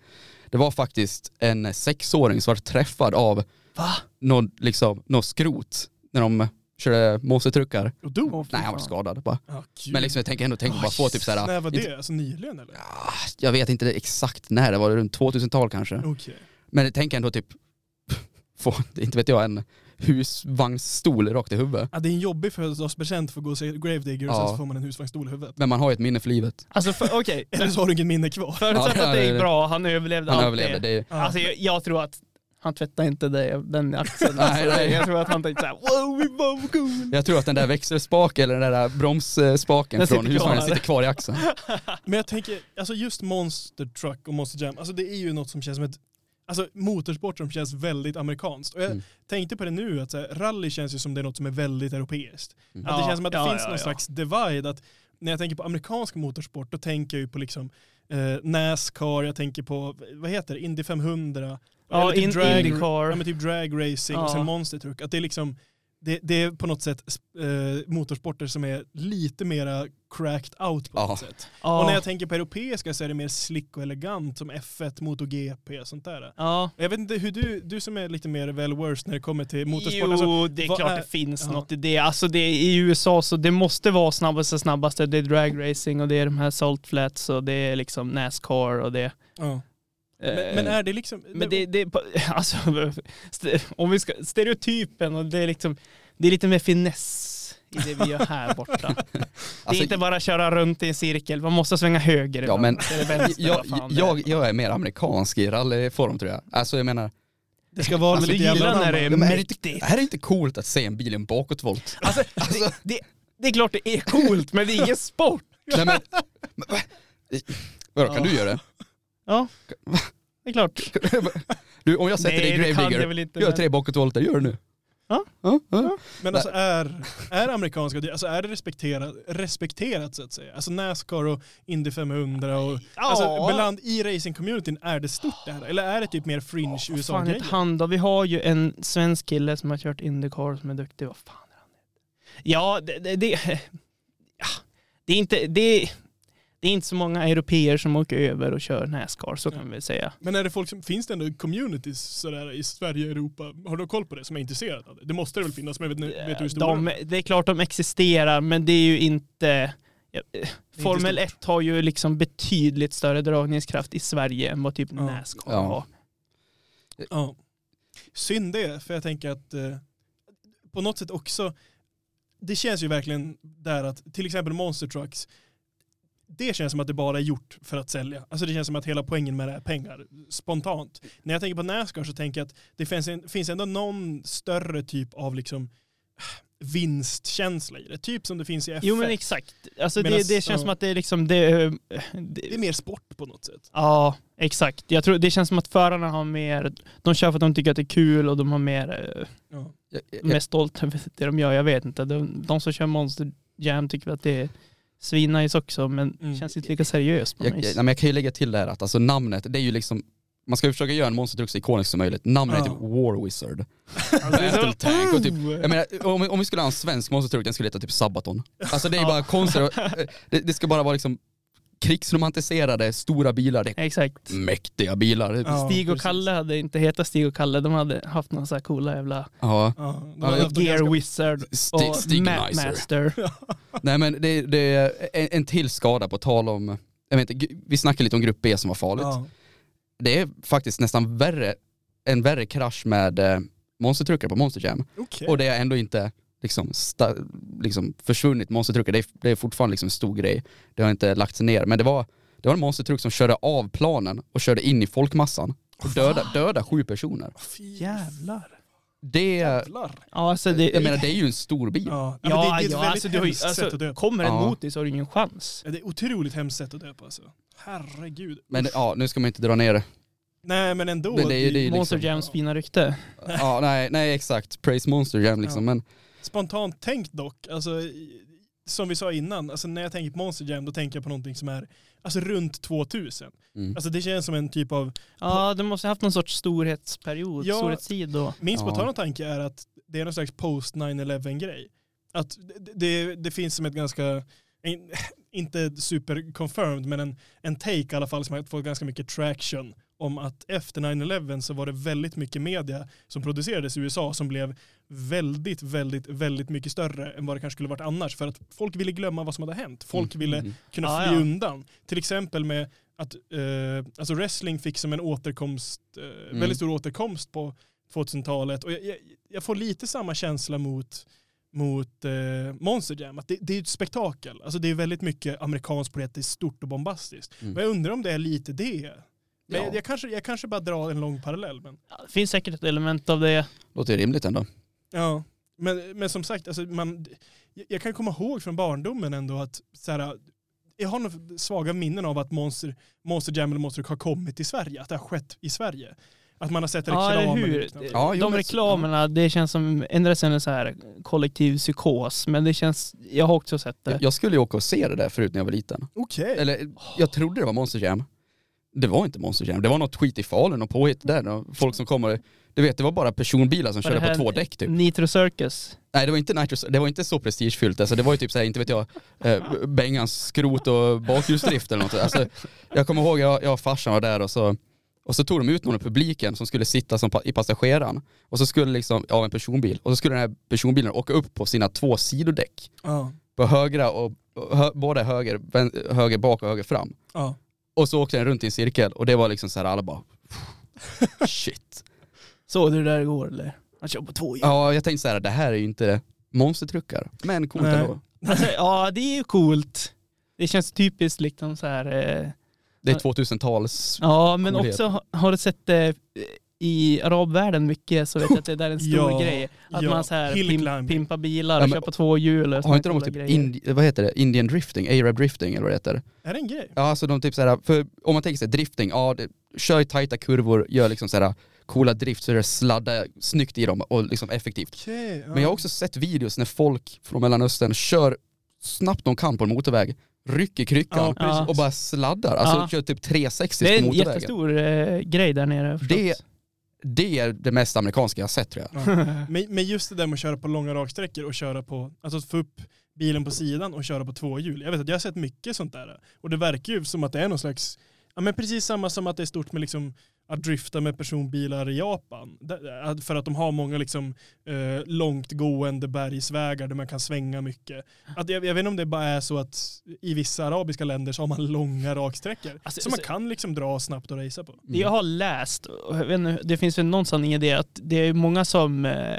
Det var faktiskt en sexåring som var träffad av någon, liksom, någon skrot när de körde monstertruckar. Och dog? Fy Nej han var skadad bara. Ja, kul. Men liksom jag tänker ändå, tänk att bara få typ såhär, När var inte- det? Alltså nyligen eller? Ah, jag vet inte exakt när, det var runt 2000-tal kanske. Okej. Men tänk ändå typ, få, inte vet jag, en husvagnsstol rakt i huvudet. Ja, det är en jobbig födelsedagspresent för att gå och se Gravedigger och Ja. sen så får man en husvagnsstol i huvudet. Men man har ju ett minne för livet. Alltså okej, Eller så har du inget minne kvar. förutsatt Ja, att det gick bra, han överlevde Han allt överlevde. det. Det är, Ja. Alltså jag, jag tror att han tvättade inte det, den axeln. Nej, alltså, nej. Jag tror att han tänkte såhär, wow, vi var cool. jag tror att den där växelspaken eller den där bromsspaken Den från sitter husvagnen kvar. sitter kvar i axeln. Men jag tänker, alltså just Monster Truck och Monster Jam, alltså det är ju något som känns som ett Alltså motorsport som känns väldigt amerikanskt. Och jag Mm. tänkte på det nu, att så här, rally känns ju som det är något som är väldigt europeiskt. Mm. Att det Ja, känns som att det ja, finns ja, någon ja. slags divide. Att när jag tänker på amerikansk motorsport, då tänker jag ju på liksom eh, Nascar, jag tänker på, vad heter det, Indy 500. Ja, eller in, drag, Indycar. ja, men typ drag racing och Ja. sen Monster Truck. Att det är liksom, det, det är på något sätt eh, motorsporter som är lite mera cracked out på Ja. något sätt. Ja. Och när jag tänker på europeiska så är det mer slick och elegant som F1, MotoGP, sånt där. Ja. Jag vet inte hur du, du som är lite mer well versed när det kommer till motorsport. Alltså, Jo, det är vad klart är- det finns Ja. något i det. Alltså det är, i USA så det måste vara snabbaste snabbaste. Det är dragracing och det är de här salt flats och det är liksom Nascar och det. ja. Eh, men, men är det liksom... men det, det, alltså, om vi ska, stereotypen och det är liksom, det är lite mer finess i det vi gör här borta. Det är Alltså, inte bara köra runt i en cirkel, man måste svänga höger Ja men vänster, jag, fan jag, jag är mer amerikansk i rallyform tror jag. Alltså jag menar, Det ska vara Alltså, lite jävla när det är är mäktigt. är det inte coolt att se en bil i en bakåtvolt? Alltså, det, det, det är klart det är coolt, men det är ingen sport. Nej, men, men, va? Vadå, kan du göra det? Ja, det är klart. Du, om jag sätter dig i det Gravedigger, inte. gör men- tre bakåtvolter, gör det nu. Ja. ja, ja. Men alltså är, är amerikanska, alltså är det respekterat, respekterat så att säga? Alltså Nascar och Indy 500 och alltså bland i racing-communityn, är det stort det här? Eller är det typ mer fringe Vad fan USA-grejer? heter han då? Vi har ju en svensk kille som har kört Indycar som är duktig. Vad fan är han? Ja, det, det, det, ja, det är inte... Det, det är inte så många europeer som åker över och kör Nascar, så kan vi väl säga. Men är det folk som, finns det ändå communities sådär i Sverige och Europa? Har du koll på det som är intresserade av det? Det måste det väl finnas, men jag vet, vet du hur stora de, Det är klart de existerar, men det är ju inte... ja, eh, Formel stort. 1 har ju liksom betydligt större dragningskraft i Sverige än vad typ Ja. Nascar Ja. har. Ja. Synd det, för jag tänker att eh, på något sätt också, det känns ju verkligen där att till exempel Monster Trucks, det känns som att det bara är gjort för att sälja. Alltså det känns som att hela poängen med det är pengar, spontant. När jag tänker på Nascar så tänker jag att det finns, en, finns ändå någon större typ av liksom vinstkänsla i det. Typ som det finns i F1. Jo men exakt. Alltså det, det känns ja. som att det är liksom... Det, det är mer sport på något sätt. Ja, exakt. Jag tror det känns som att förarna har mer, de kör för att de tycker att det är kul och de har mer, eh, Ja. Är stolta över det de gör. Jag vet inte. De, de som kör Monster Jam tycker att det är svinnice också, men Mm. känns inte lika seriöst jag, något jag, jag kan ju lägga till det här att alltså namnet, det är ju liksom man ska ju försöka göra en monstertruck så ikonisk som möjligt. Namnet är typ War Wizard. Alltså, Battle Tank och typ, jag menar, om, vi- om vi skulle ha en svensk monstertruck, den skulle heta typ Sabaton. Alltså det är Ja. bara konstigt, det, det ska bara vara liksom krigsromantiserade stora bilar, det är Exakt. mäktiga bilar. Ja, Stig och precis. Kalle hade inte hetat Stig och Kalle, de hade haft några så här coola jävla Ja. Ja, de Ja, har haft en Gear ganska- Wizard Sti- och Master. Nej men det, det är en, en till skada på tal om, jag vet inte, vi snackade lite om grupp B som var farligt. Ja. Det är faktiskt nästan värre, en värre krasch med eh, monstertruckar på Monster Jam. Okej. Och det är ändå inte liksom, sta, liksom försvunnit monstertruckar, det är, det är fortfarande liksom en stor grej. Det har inte lagts ner. Men det var, det var en monstertruck som körde av planen och körde in i folkmassan. Och döda, döda sju personer. Jävlar. Det, jävlar. Ja, alltså det, jag menar det är ju en stor bil. Ja, men ja, det, det är ett ja, väldigt alltså, du har ju, hemskt sätt alltså, att dö på. kommer en Ja. mot dig så har du ingen chans. Ja, det är otroligt hemskt sätt att dö på alltså. Herregud. Men ja, nu ska man inte dra ner det. Nej men ändå. Men det det ju Monster liksom- Jams fina rykte. Ja, nej, nej exakt. Praise Monster Jam liksom. Ja. Men Spontant tänkt dock, alltså, som vi sa innan, alltså, när jag tänker på Monster Jam då tänker jag på någonting som är alltså, runt 2000. mm. Alltså det känns som en typ av, Ja, du måste ha haft någon sorts storhetsperiod, Ja. storhetstid då. min Ja. spontana tanke är att det är någon slags post 9-11 grej. Att det, det, det finns som ett ganska, in, inte super confirmed, men en, en take i alla fall som har fått ganska mycket traction om att efter 9-11 så var det väldigt mycket media som producerades i USA som blev väldigt, väldigt, väldigt mycket större än vad det kanske skulle varit annars. För att folk ville glömma vad som hade hänt. Folk ville Mm. kunna Ja, fly ja. undan. Till exempel med att eh, alltså wrestling fick som en återkomst, eh, Mm. väldigt stor återkomst på 2000-talet. Och jag, jag, jag får lite samma känsla mot, mot eh, Monster Jam. Att det, det är ett spektakel. Alltså det är väldigt mycket amerikanskt på det, det är stort och bombastiskt. Mm. Men jag undrar om det är lite det. Men Ja. jag, kanske, jag kanske bara drar en lång parallell. Men, Ja, det finns säkert ett element av det. Låter rimligt ändå. ja. men, men som sagt, alltså man, jag, kan komma ihåg från barndomen ändå att så här, jag har några svaga minnen av att Monster, Monster Jam eller Monster har kommit till Sverige. Att det har skett i Sverige. Att man har sett Ja, eller reklam. hur? Ja, De men- reklamerna, det känns som, ändå sen en så här kollektiv psykos, men det känns, jag har också sett det. Jag, jag skulle ju åka och se det där förut när jag var liten. Okej. Eller jag trodde det var Monster Jam. Det var inte Monster Jam, det var något skit i Falun och påhitt där. och Folk som kommer, du vet det var bara personbilar som Var körde på två däck typ. Nitro Circus. Nej det var inte Nitro, det var inte så prestigefyllt, alltså, det var ju typ såhär, inte vet jag, eh, Bengans skrot och bakhjulsdrift eller något. Alltså, jag kommer ihåg, jag, jag och farsan var där och så, och så tog de ut någon i publiken som skulle sitta som pa, i passageraren. Och så skulle liksom, ja en personbil, och så skulle den här personbilen åka upp på sina två sidodäck. Ja. På högra och, hö, båda höger, höger bak och höger fram. Ja. Och så åkte den runt i en cirkel och det var liksom så här alla bara shit. Såg du det där igår eller? Han kör på två hjul. Ja jag tänkte så här, det här är ju inte monstertruckar. Men coolt Nej. ändå. Alltså, ja, det är ju coolt. Det känns typiskt liksom så här. Eh, Det är 2000-tals... ja, men också ha- har du sett det i arabvärlden mycket så vet jag att det där är en stor Ja, grej. Att ja. man så här pimp, pimpar bilar Ja, och men- köper två hjul och Har inte de coola typ. Indi, vad heter det, Indian drifting, Arab drifting eller vad det heter? Är det en grej? Ja alltså de typ såhär, för om man tänker sig drifting, ja det, kör i tajta kurvor, gör liksom coola så är det sladda snyggt i dem och liksom effektivt. Okej. ja. Men jag har också sett videos när folk från Mellanöstern kör snabbt de kan på en motorväg, rycker kryckan Ja, och bara sladdar, alltså Ja. kör typ 360 Det är på en motorvägen. jättestor eh, grej där nere. förstått. Det, det är det mest amerikanska jag har sett tror jag. Ja. Men, men just det där med att köra på långa raksträckor och köra på, alltså att få upp bilen på sidan och köra på två hjul. Jag vet att jag har sett mycket sånt där. Och det verkar ju som att det är någon slags, ja men precis samma som att det är stort med liksom att drifta med personbilar i Japan. För att de har många liksom eh, långtgående bergsvägar där man kan svänga mycket. Att jag, jag vet inte om det bara är så att i vissa arabiska länder så har man långa raksträckor. Alltså, som man kan liksom dra snabbt och racea på. Det jag har läst, jag inte, det finns väl någon sanning i det, att det är många som eh,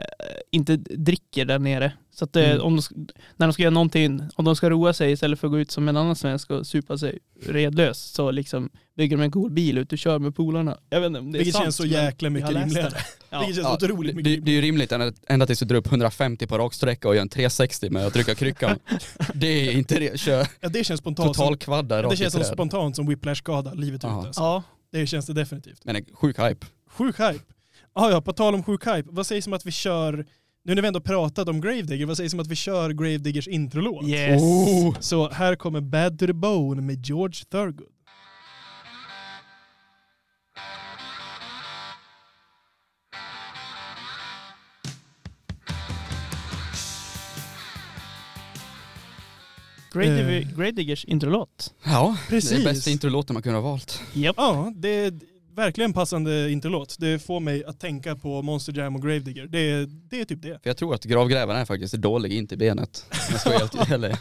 inte dricker där nere. Så att eh, Mm. om de, när de ska göra någonting, om de ska roa sig istället för att gå ut som en annan svensk och supa sig redlös, så liksom bygger de en cool bil ut och kör med polarna. Jag vet inte om det är Vilket sant, känns så jäkla mycket rimligare. det. Ja. Vilket känns Ja, otroligt det, mycket det är ju rimligt ända, ända tills du drar upp 150 på raksträcka och gör en 360 med att trycka kryckan. det är inte det, kör Ja, det känns spontant som, totalkvadda det känns som spontant som whiplash-skada livet Ja. ut. Alltså. Ja, Det känns det definitivt. Men en sjuk hype. Sjuk hype. Ah, ja, på tal om sjuk hype. Vad sägs om att vi kör, nu när vi ändå pratat om Gravedigger, vad sägs om att vi kör Gravediggers introlåt? yes. Oh. Så här kommer Bad to the Bone med George Thurgood. Grady, Eh. Gradiggers introlåt. Ja, Precis. det är bästa introlåten man kunde ha valt. Japp. Ja, det verkligen passande introlåt. Det får mig att tänka på Monster Jam och Gravedigger. Det det är typ det. För jag tror att gravgrävaren är faktiskt dålig in till benet. helt.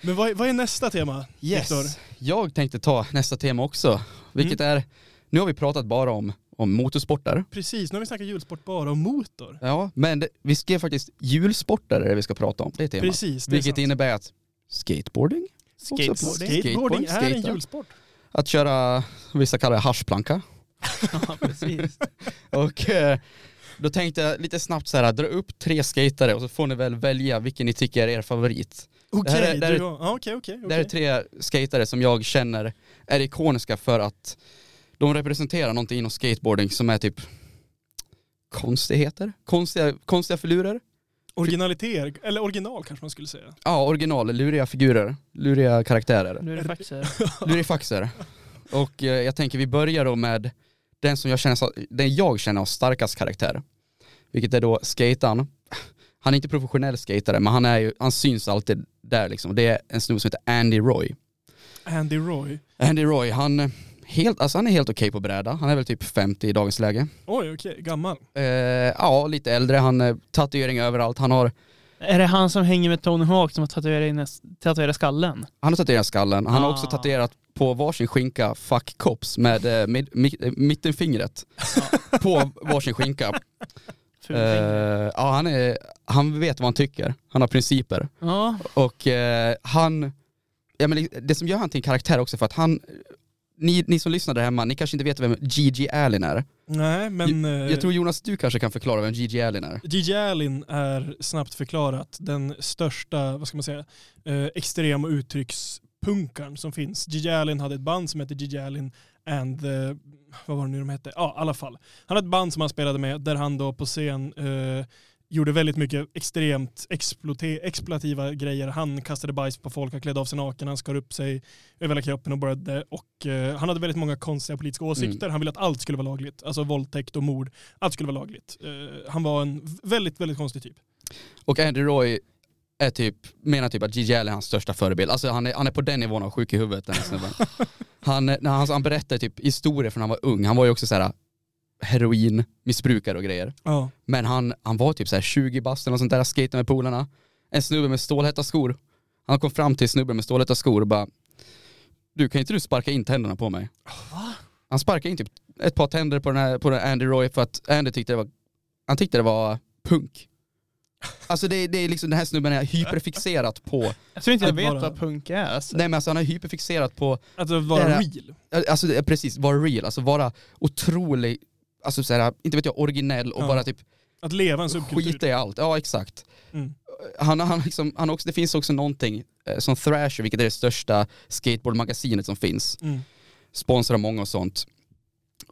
Men vad, är- vad är nästa tema? Yes. Jag tänkte ta nästa tema också, vilket Mm. är, nu har vi pratat bara om, om motorsporter. Precis, nu har vi snackat hjulsport bara om motor. Ja, men det, vi skrev faktiskt hjulsporter är det vi ska prata om, det är temat. Precis, det Vilket sant. innebär att skateboarding, Skateboarding. Skateboarding. Skateboarding är en hjulsport. Att köra, vissa kallar det haschplanka. Ja, precis. Och eh, då tänkte jag lite snabbt så här, dra upp tre skatare och så får ni väl välja vilken ni tycker är er favorit. Okej, Det här är- det här. Det här är tre skatare som jag känner är ikoniska för att de representerar någonting inom skateboarding som är typ konstigheter, konstiga, konstiga filurer. Originaliteter, eller original kanske man skulle säga. Ja, original, luriga figurer, luriga karaktärer, faktiskt lurifaxer. Och eh, jag tänker vi börjar då med den som jag känner, så- den jag känner har starkast karaktär. Vilket är då skatan. Han är inte professionell skatare men han, är ju, han syns alltid där liksom. Det är en snubbe som heter Andy Roy. Andy Roy. Andy Roy, han, helt, alltså han är helt okej på bräda. Han är väl typ 50 i dagens läge. Oj, okej, gammal. Eh, ja, lite äldre. Han har tatuering överallt. Han har, Är det han som hänger med Tony Hawk som har tatuerat, in, tatuerat skallen? han har tatuerat skallen. Han har Ah. också tatuerat på varsin skinka 'fuck cops' med eh, mid, mid, eh, mittenfingret på varsin skinka. Eh, Fulfinger. ja, han, är, han vet vad han tycker. Han har principer. ja, Och eh, han, ja, men det som gör han till en karaktär också för att han, ni, ni som lyssnar där hemma, ni kanske inte vet vem Gigi Allen är. Nej, men... eh, Jag tror Jonas, du kanske kan förklara vem Gigi Allen är. Gigi Allen är snabbt förklarat den största, vad ska man säga, eh, extrem och uttryckspunkaren som finns. Gigi Allen hade ett band som hette Gigi Allen and the, vad var det nu de hette? Ja, i alla fall. Han hade ett band som han spelade med där han då på scen eh, gjorde väldigt mycket extremt exploativa grejer. Han kastade bajs på folk, han klädde av sig naken, han skar upp sig över hela kroppen och började. Och eh, han hade väldigt många konstiga politiska åsikter. Han ville att allt skulle vara lagligt. Alltså våldtäkt och mord. Allt skulle vara lagligt. Eh, han var en väldigt, väldigt konstig typ. Och Andy Roy är typ, menar typ att Gigi Allen är hans största förebild. Alltså han är, han är på den nivån av sjuk i huvudet den snubben. han, han, han berättar typ historier från när han var ung. Han var ju också så här heroinmissbrukare och grejer. Ja. Men han, han var typ så här 20 bast eller sånt där, skejtade med polarna. En snubbe med stålhätta skor. Han kom fram till snubben med stålhätta skor och bara Du kan inte du sparka in tänderna på mig? Han sparkade in typ ett par tänder på den här, på den här Andy Roy för att Andy tyckte det var, han tyckte det var punk. Alltså det, det är liksom, den här snubben är hyperfixerat på, Jag tror inte jag Att vet bara- vad punk är. Alltså. nej men alltså han är hyperfixerat på, Alltså vara Det är- real. alltså det är precis, vara real, alltså vara otrolig, alltså såhär, inte vet jag, originell och Ja. bara typ Att leva en subkultur. skita i allt. Ja exakt. Mm. Han, han, liksom, han också, det finns också någonting eh, som Thrasher, vilket är det största skateboardmagasinet som finns, Mm. sponsrar många och sånt.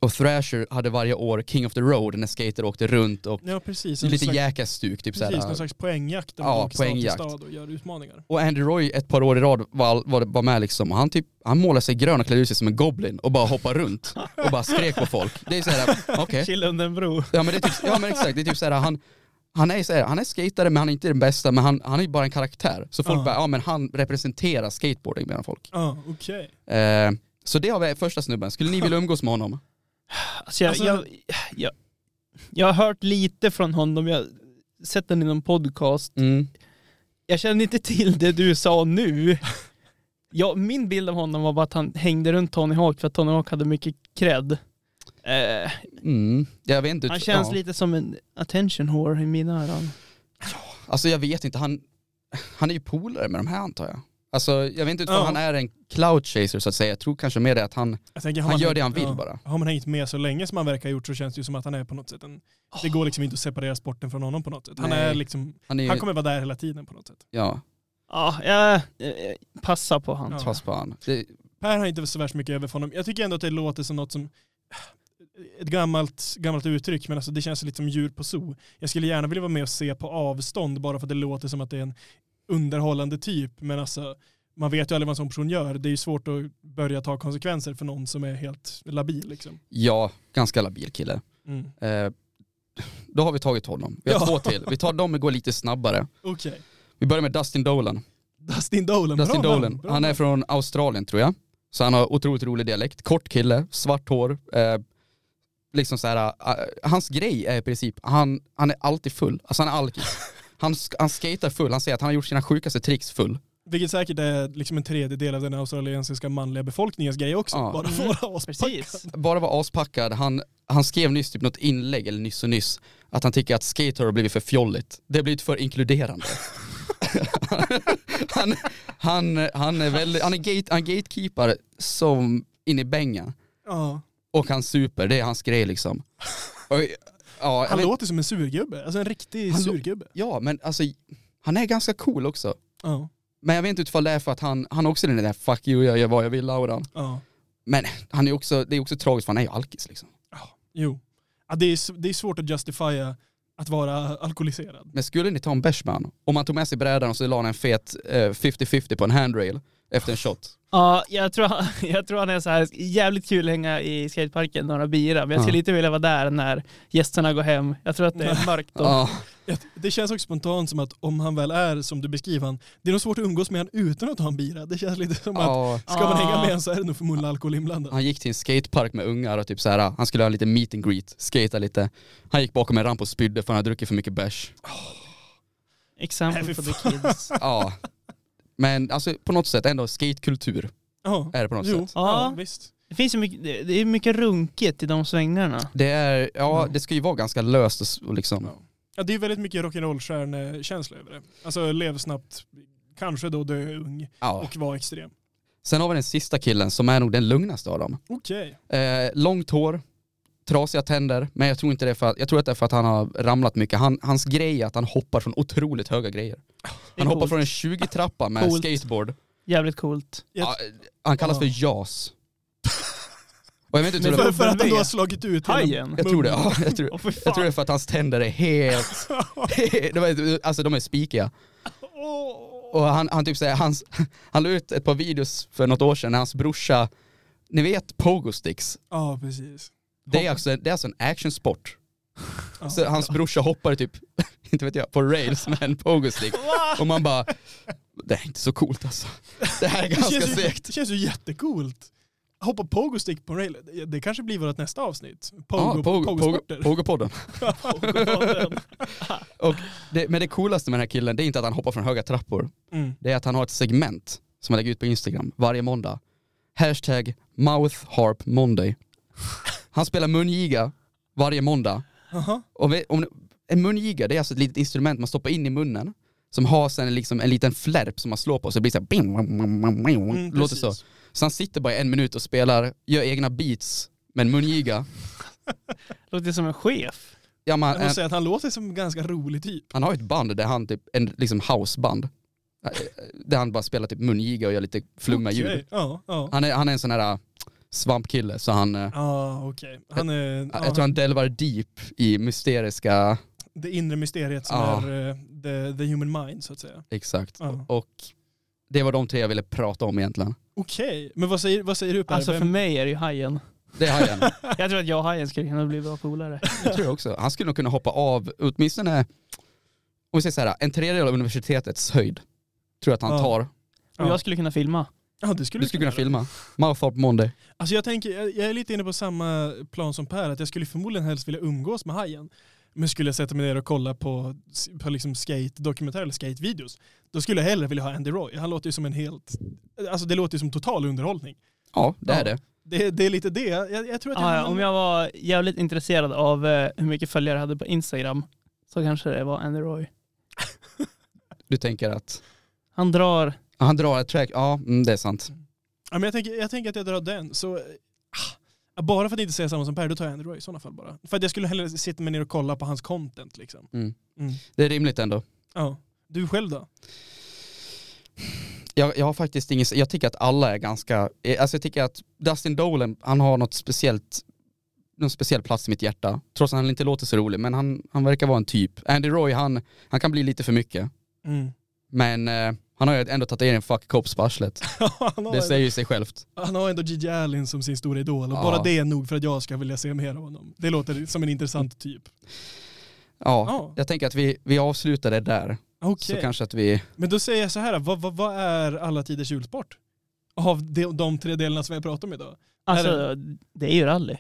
Och Thrasher hade varje år King of the Road när skater åkte runt och Ja precis. lite jäkarstuk typ precis, någon såhär. slags poängjakt där Ja, stad poängjakt. stad och gör utmaningar. Och Andy Roy ett par år i rad var, var, var med liksom och han typ, han målade sig grön och klädde ut sig som en goblin och bara hoppade runt och bara skrek på folk. Det är såhär, okej. Chilla under en bro. Ja men det är typ, ja men exakt, det är typ såhär han han är, så här, han är skatare men han är inte den bästa men han, han är ju bara en karaktär. Så folk Ja. bara, ja men han representerar skateboarding menar folk. Ja, okej. Eh, så det har vi första snubben, skulle ni vilja umgås med honom? Alltså jag, Alltså- jag, jag, jag har hört lite från honom, jag har sett den i någon podcast. Mm. Jag känner inte till det du sa nu. Ja, min bild av honom var bara att han hängde runt Tony Hawk för att Tony Hawk hade mycket cred. Eh, Mm. Inte. han känns ja. lite som en attention whore i mina öron. Alltså jag vet inte, han, han är ju polare med de här antar jag. Alltså jag vet inte utifrån Ja. han är en cloud chaser så att säga. Jag tror kanske mer det att han, tänker, han man gör hängt- det han vill ja. bara. Har man hängt med så länge som han verkar ha gjort så känns det ju som att han är på något sätt en... Det går liksom inte att separera sporten från honom på något sätt. Han Nej. är liksom... Han är Han ju, kommer vara där hela tiden på något sätt. ja, Ja, jag passar på han. Ja. pass på han. Det, Per har inte så värst mycket över för honom. Jag tycker ändå att det låter som något som ett gammalt, gammalt uttryck men alltså det känns lite som djur på zoo. Jag skulle gärna vilja vara med och se på avstånd bara för att det låter som att det är en underhållande typ men alltså man vet ju aldrig vad en sån person gör. Det är ju svårt att börja ta konsekvenser för någon som är helt labil liksom. ja, ganska labil kille. Mm. Eh, då har vi tagit honom. Vi har Ja. två till. Vi tar dem och går lite snabbare. Okej. Vi börjar med Dustin Dolan. Dustin Dolan, Dustin bra Dolan. Han är från Australien tror jag. Så han har otroligt rolig dialekt. Kort kille, svart hår. Eh, liksom så här, eh, hans grej är i princip, han, han är alltid full. Alltså han är alkis. Han, han skater full, han säger att han har gjort sina sjukaste tricks full. Vilket säkert är liksom en tredjedel av den australiensiska manliga befolkningens grej också. Ja. Bara för att vara aspackad. Bara var aspackad, han, han skrev nyss typ något inlägg, eller nyss och nyss, att han tycker att skater har blivit för fjolligt. Det har blivit för inkluderande. han, han, han är väldigt, han är, gate, han är gatekeeper som in i bängen. Ja. Och han super, det är hans grej liksom. Och, ja, Han vet, låter som en surgubbe, alltså en riktig surgubbe. ja, men alltså han är ganska cool också. Ja. Men jag vet inte utifall det är för att han, han också den där 'fuck you, jag gör vad jag vill' Ja. Men han är också, det är också tragiskt för han är ju alkis liksom. Jo. Ja, det, är, det är svårt att justifiera att vara alkoholiserad. Men skulle ni ta en bärs? Om han tog med sig brädan och så la han en fet eh, 50-50 på en handrail efter en shot. Ja, jag tror, han, jag tror han är så här jävligt kul att hänga i skateparken, några bira, men jag skulle Ja. inte vilja vara där när gästerna går hem. Jag tror att det är mörkt då. Ja, Det känns också spontant som att om han väl är som du beskriver han, det är nog svårt att umgås med han utan att ta en bira. Det känns lite som att ja. ska man hänga med han så är det nog förmodligen alkohol inblandad. Han gick till en skatepark med ungar och typ så här, han skulle ha lite meet and greet, skata lite. Han gick bakom en ramp och spydde för han hade druckit för mycket bärs. Exempel Nej, på fy the kids. Ja. Men alltså på något sätt ändå skatekultur Ja, är det på något jo, sätt. ja. Ja. visst. Det finns ju mycket, det det är mycket runket i de svängarna. Det är, ja Ja. det ska ju vara ganska löst och, s- och liksom, Ja. Ja, det är väldigt mycket rock'n'roll-stjärnekänsla över det. Alltså lev snabbt, kanske då dö ung ja. och vara extrem. Sen har vi den sista killen som är nog den lugnaste av dem. Okej. Eh, långt hår, trasiga tänder, men jag tror inte det är för att, jag tror att det är för att han har ramlat mycket. Han, hans grej är att han hoppar från otroligt höga grejer. Han hoppar coolt. från en 20-trappa med Coolt. skateboard. Jävligt coolt. Ja, han kallas för JAS. Och jag vet inte hur det För, för att han då har slagit ut Hajen. jag tror det, ja, jag, tror, för jag tror det är för att hans tänder är helt, alltså de är spikiga. Och han, han typ säger, hans, han la ut ett par videos för något år sedan när hans brorsa, ni vet pogo sticks? Ja, precis. Det är alltså, det är alltså en actionsport. Så hans brorsa hoppar typ, inte vet jag, på rails med en pogo stick. Och man bara, det är inte så coolt alltså. Det här är ganska ju, segt. det känns ju jättecoolt. Hoppa pogo stick på rail. Det- kanske blir vårt nästa avsnitt. Pogo, Ja, pogo, pogo, pogopodden. Pogopodden. Och det, men det coolaste med den här killen, det är inte att han hoppar från höga trappor. Mm. Det är att han har ett segment som han lägger ut på Instagram varje måndag. Hashtag mouth harp monday. Han spelar mungiga varje måndag. Aha. Och vet, om, en mungiga, det är alltså ett litet instrument man stoppar in i munnen som har sen liksom en liten flärp som man slår på så det blir såhär bing, bing, bing, bing, bing, Mm, låter så. precis. Så han sitter bara i en minut och spelar, gör egna beats med en mungiga. Låter som en chef. Ja, man, Jag måste säga att han låter som en ganska rolig typ. han har ett band där han typ, en liksom houseband. Eh, Där han bara spelar typ mungiga och gör lite flummiga Okej, ljud. Ja, ja. Han är, han är en sån här svampkille så han, äh, Ja, okej. Han är jag ja, tror han delvar deep i mysteriska, det inre mysteriet som Ja. är eh, the, the human mind så att säga. exakt. Och det var de tre jag ville prata om egentligen. Okej, men vad säger, vad säger du Per? Alltså för mig är det ju hajen. Det är Hajen. Jag tror att jag och hajen skulle kunna bli bra polare. Jag tror jag också. Han skulle nog kunna hoppa av åtminstone, om vi säger så här, en tredjedel av universitetets höjd. Tror jag att han tar. Och Ja. jag skulle kunna filma. Ja, det skulle Du skulle kunna filma. Mouththorpe Monday. Alltså jag tänker, jag jag är lite inne på samma plan som Per, att jag skulle förmodligen helst vilja umgås med hajen. Men skulle jag sätta mig ner och kolla på, på liksom skate-dokumentärer eller skate-videos, då skulle jag hellre vilja ha Andy Roy. Han låter ju som en helt, alltså det låter ju som total underhållning. Ja, det Ja. är det. Det, det är lite det, jag, jag tror att jag Ah, ja, om jag var jävligt intresserad av eh, hur mycket följare jag hade på Instagram så kanske det var Andy Roy. Du tänker att, Han drar, han drar ett track, ja mm, det är sant. Ja, men jag, tänker, jag tänker att jag drar den. Så, ah, bara för att inte säga samma som Per, då tar jag Andy Roy i sådana fall bara. För att jag skulle hellre sitta mig ner och kolla på hans content liksom. Mm. Mm. Det är rimligt ändå. Ja. Du själv då? Jag, jag har faktiskt ingen, jag tycker att alla är ganska, eh, alltså jag tycker att Dustin Dolan, han har något speciellt, någon speciell plats i mitt hjärta. Trots att han inte låter så rolig, men han, han verkar vara en typ. Andy Roy, han, han kan bli lite för mycket. Mm. Men eh, han har ju ändå tagit en fuck cops på arslet. Det säger ju sig självt. han har ändå Gigi Allen som sin stora idol och Ja. bara det är nog för att jag ska vilja se mer av honom. Det låter som en intressant typ. Ja, Ja. jag tänker att vi, vi avslutar det där. Okej, Så kanske att vi, men då säger jag så här, vad, vad, vad är alla tiders julsport? Av de, de tre delarna som vi har pratat om idag. alltså det är ju rally.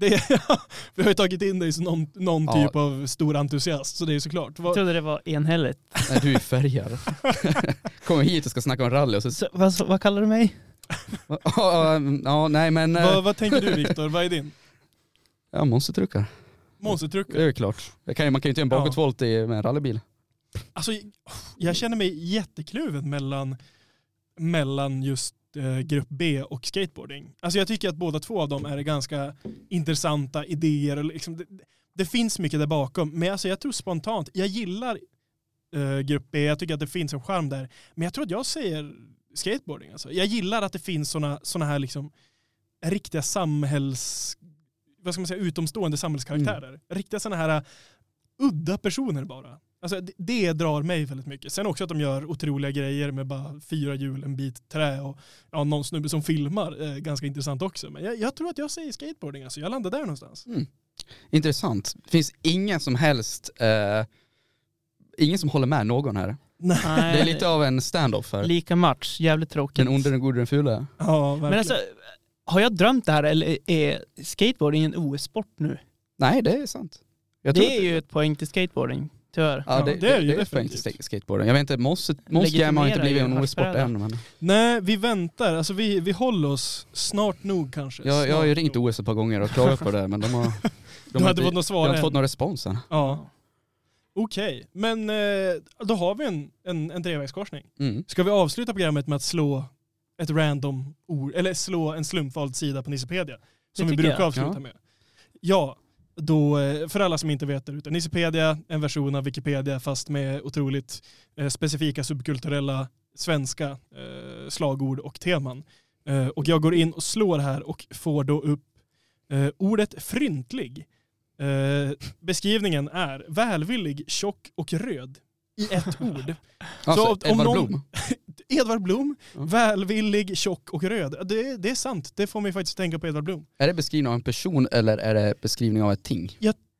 Det är, vi har ju tagit in dig som någon, någon Ja. typ av stor entusiast, så det är såklart. Jag trodde det var enhälligt. när du är färgad. Kommer hit och ska snacka om rally och så, Så, vad, vad kallar du mig? ja, ja nej men, eh, vad, vad tänker du Viktor, vad är din? ja monstertruckar. Det Monstertruckar? är ju klart. Jag kan, ju- man kan ju inte göra en Ja. bakåtvolt i- med en rallybil. Alltså, jag känner mig jättekluven mellan, mellan just grupp B och skateboarding. Alltså jag tycker att båda två av dem är ganska intressanta idéer. Liksom, det, det finns mycket där bakom. Men alltså jag tror spontant, jag gillar eh, grupp B, jag tycker att det finns en charm där. Men jag tror att jag säger skateboarding. Alltså. Jag gillar att det finns sådana såna här liksom, riktiga samhälls... Vad ska man säga, utomstående samhällskaraktärer. Riktiga sådana här uh, udda personer bara. Alltså det, det drar mig väldigt mycket. Sen också att de gör otroliga grejer med bara fyra hjul, en bit trä och ja, någon snubbe som filmar. Eh, ganska intressant också. Men jag, jag tror att jag säger skateboarding. Alltså. Jag landar där någonstans. Intressant. Det finns ingen som helst, eh, ingen som håller med någon här. Nej. Det är lite av en stand-off här. Lika match, jävligt tråkigt. Den onde, den gode, den fula. Ja, verkligen. Men alltså, har jag drömt det här eller är skateboarding en OS-sport nu? Nej, det är sant. Jag tror Det är att- ju ett poäng till skateboarding, tyvärr. Ja, det, Ja, det är det ju det är poäng till definitivt. sk- skateboarden. Jag vet inte, Monster Monster Jam har inte blivit ju en OS-sport än. Men Nej, vi väntar. Alltså vi, vi håller oss snart nog kanske. jag, jag har ju ringt nog. OS ett par gånger och klagat på det, men de har... De Du har hade inte, fått något jag svar har inte fått någon respons än. Ja. Okej, men eh, då har vi en, en, en trevägskorsning. Mm. Ska vi avsluta programmet med att slå ett random ord, eller slå en slumpvald sida på Nissepedia? Som vi brukar jag. avsluta Ja. med. Ja, då, eh, för alla som inte vet det. Nissepedia, en version av Wikipedia fast med otroligt eh, specifika subkulturella svenska eh, slagord och teman. Och jag går in och slår här och får då upp ordet fryntlig. Beskrivningen är välvillig, tjock och röd i ett ord. Alltså, om Edvard någon- Blom. Edvard Blom, Ja. välvillig, tjock och röd. Det, det är sant, det får mig faktiskt tänka på Edvard Blom. Är det beskrivning av en person eller är det beskrivning av ett ting?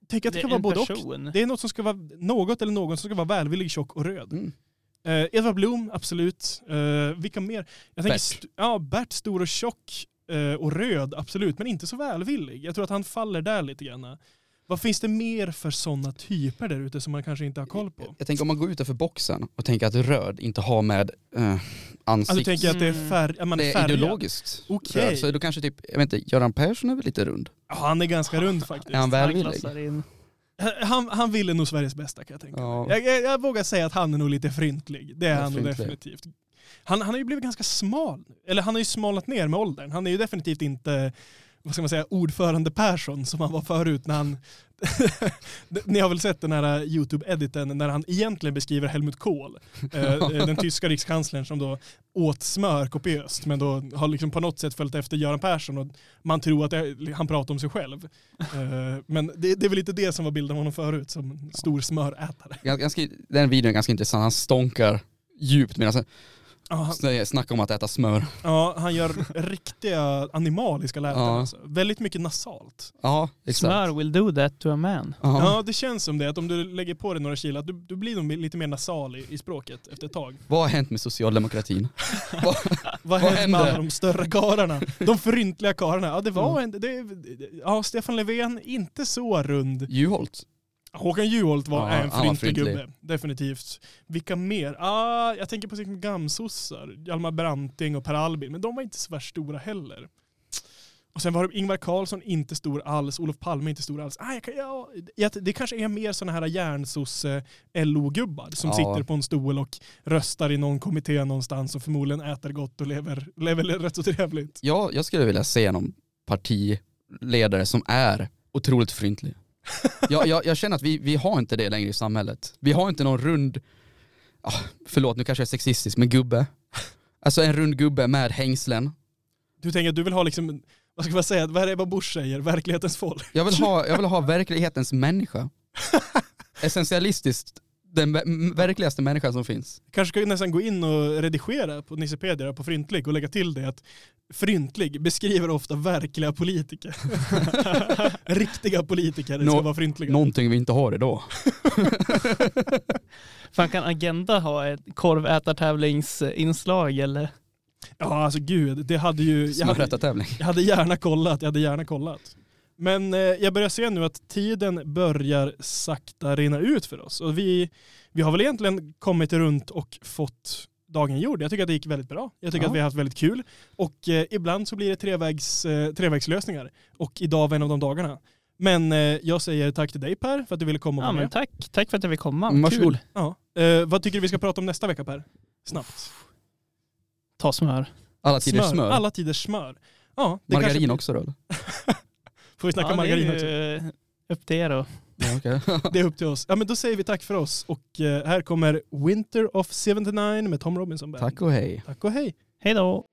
Tänk att det, Det kan är vara både och. Det är något som ska vara, något eller någon som ska vara välvillig, tjock och röd. Mm. Eh, Edvard Blom, absolut. Eh, vilka mer? Jag tänker, Bert. st- ja, Bert, stor och tjock eh, och röd, absolut. Men inte så välvillig. Jag tror att han faller där lite grann. Vad finns det mer för sådana typer där ute som man kanske inte har koll på? Jag tänker om man går utanför boxen och tänker att röd inte har med eh, Alltså, ansikt... du tänker att det är, färg, att man det är ideologiskt Okej. röd. Så då kanske typ, jag vet inte, Göran Persson är väl lite rund? Ja, han är ganska rund faktiskt. Är han välvillig? in. Han, han ville nog Sveriges bästa kan jag tänka Ja. mig. Jag, jag, jag vågar säga att han är nog lite fryntlig. Det är Ja, han nog definitivt. Han, han har ju blivit ganska smal. Eller han har ju smalnat ner med åldern. Han är ju definitivt inte, vad ska man säga, ordförande Persson som han var förut när han... Ni har väl sett den här YouTube-editen när han egentligen beskriver Helmut Kohl, eh, den tyska rikskanslern som då åt smör kopiöst men då har liksom på något sätt följt efter Göran Persson och man tror att det, han pratar om sig själv. Eh, men det, det är väl lite det som var bilden av honom förut som stor smörätare. Gans- Ganska, den videon är ganska intressant, han stånkar djupt medan han Ja, han, snackar om att äta smör. ja, han gör riktiga animaliska läten. Ja. Alltså. Väldigt mycket nasalt. Ja, exakt. Smör will do that to a man. Ja. Ja, det känns som det. Att om du lägger på dig några kilo, att du, du blir nog lite mer nasal i, i språket efter ett tag. Vad har hänt med socialdemokratin? Vad- Vad hände med hände? alla de större karlarna? De fryntliga karlarna. Ja, det var en... Det, ja, Stefan Löfven, inte så rund. Juholt? Håkan Juholt var Ja, en fryntlig gubbe. Definitivt. Vilka mer? Ah, jag tänker på gamsossar. Hjalmar Branting och Per Albin. Men de var inte så värst stora heller. Och sen var det Ingvar Carlsson inte stor alls. Olof Palme inte stor alls. Ah, jag kan, ja, det kanske är mer sådana här järnsosse-LO-gubbar som Ja. sitter på en stol och röstar i någon kommitté någonstans och förmodligen äter gott och lever, lever rätt så trevligt. Ja, jag skulle vilja se någon partiledare som är otroligt fryntlig. Jag, jag, jag känner att vi, vi har inte det längre i samhället. Vi har inte någon rund, ah, förlåt nu kanske jag är sexistisk, men gubbe. Alltså en rund gubbe med hängslen. Du tänker att du vill ha liksom, vad ska man säga, vad är det vad Bush säger, verklighetens folk? Jag vill ha, jag vill ha verklighetens människa. Essentialistiskt, den ver- verkligaste människan som finns. Kanske ska vi nästan gå in och redigera på Nissepedia på Fryntlig och lägga till det att Fryntlig beskriver ofta verkliga politiker. Riktiga politiker ska Nå- vara fryntliga. Någonting vi inte har idag. Fan kan Agenda ha ett korvätartävlingsinslag eller? Ja alltså gud, det hade ju... Jag hade, jag hade gärna kollat, jag hade gärna kollat. Men eh, jag börjar se nu att tiden börjar sakta rinna ut för oss. Och vi, vi har väl egentligen kommit runt och fått dagen gjord. Jag tycker att det gick väldigt bra. Jag tycker Ja. att vi har haft väldigt kul. Och eh, ibland så blir det trevägs, eh, trevägslösningar. Och idag var en av de dagarna. Men eh, jag säger tack till dig Per för att du ville komma och Ja vara men med. tack, tack för att jag fick komma. Mm, varsågod. Kul. Ja. Eh, vad tycker du vi ska prata om nästa vecka Per? Snabbt. Ta smör. Alla tiders smör. Alla tiders smör. Ja, det kanske Margarin blir- också då? Får vi snacka ja, margarin det också? är ju upp till er då. Ja, okej. Det är upp till oss. Ja men då säger vi tack för oss och eh, här kommer Winter of 79 med Tom Robinson Band. Tack och hej. Tack och hej. Hej då.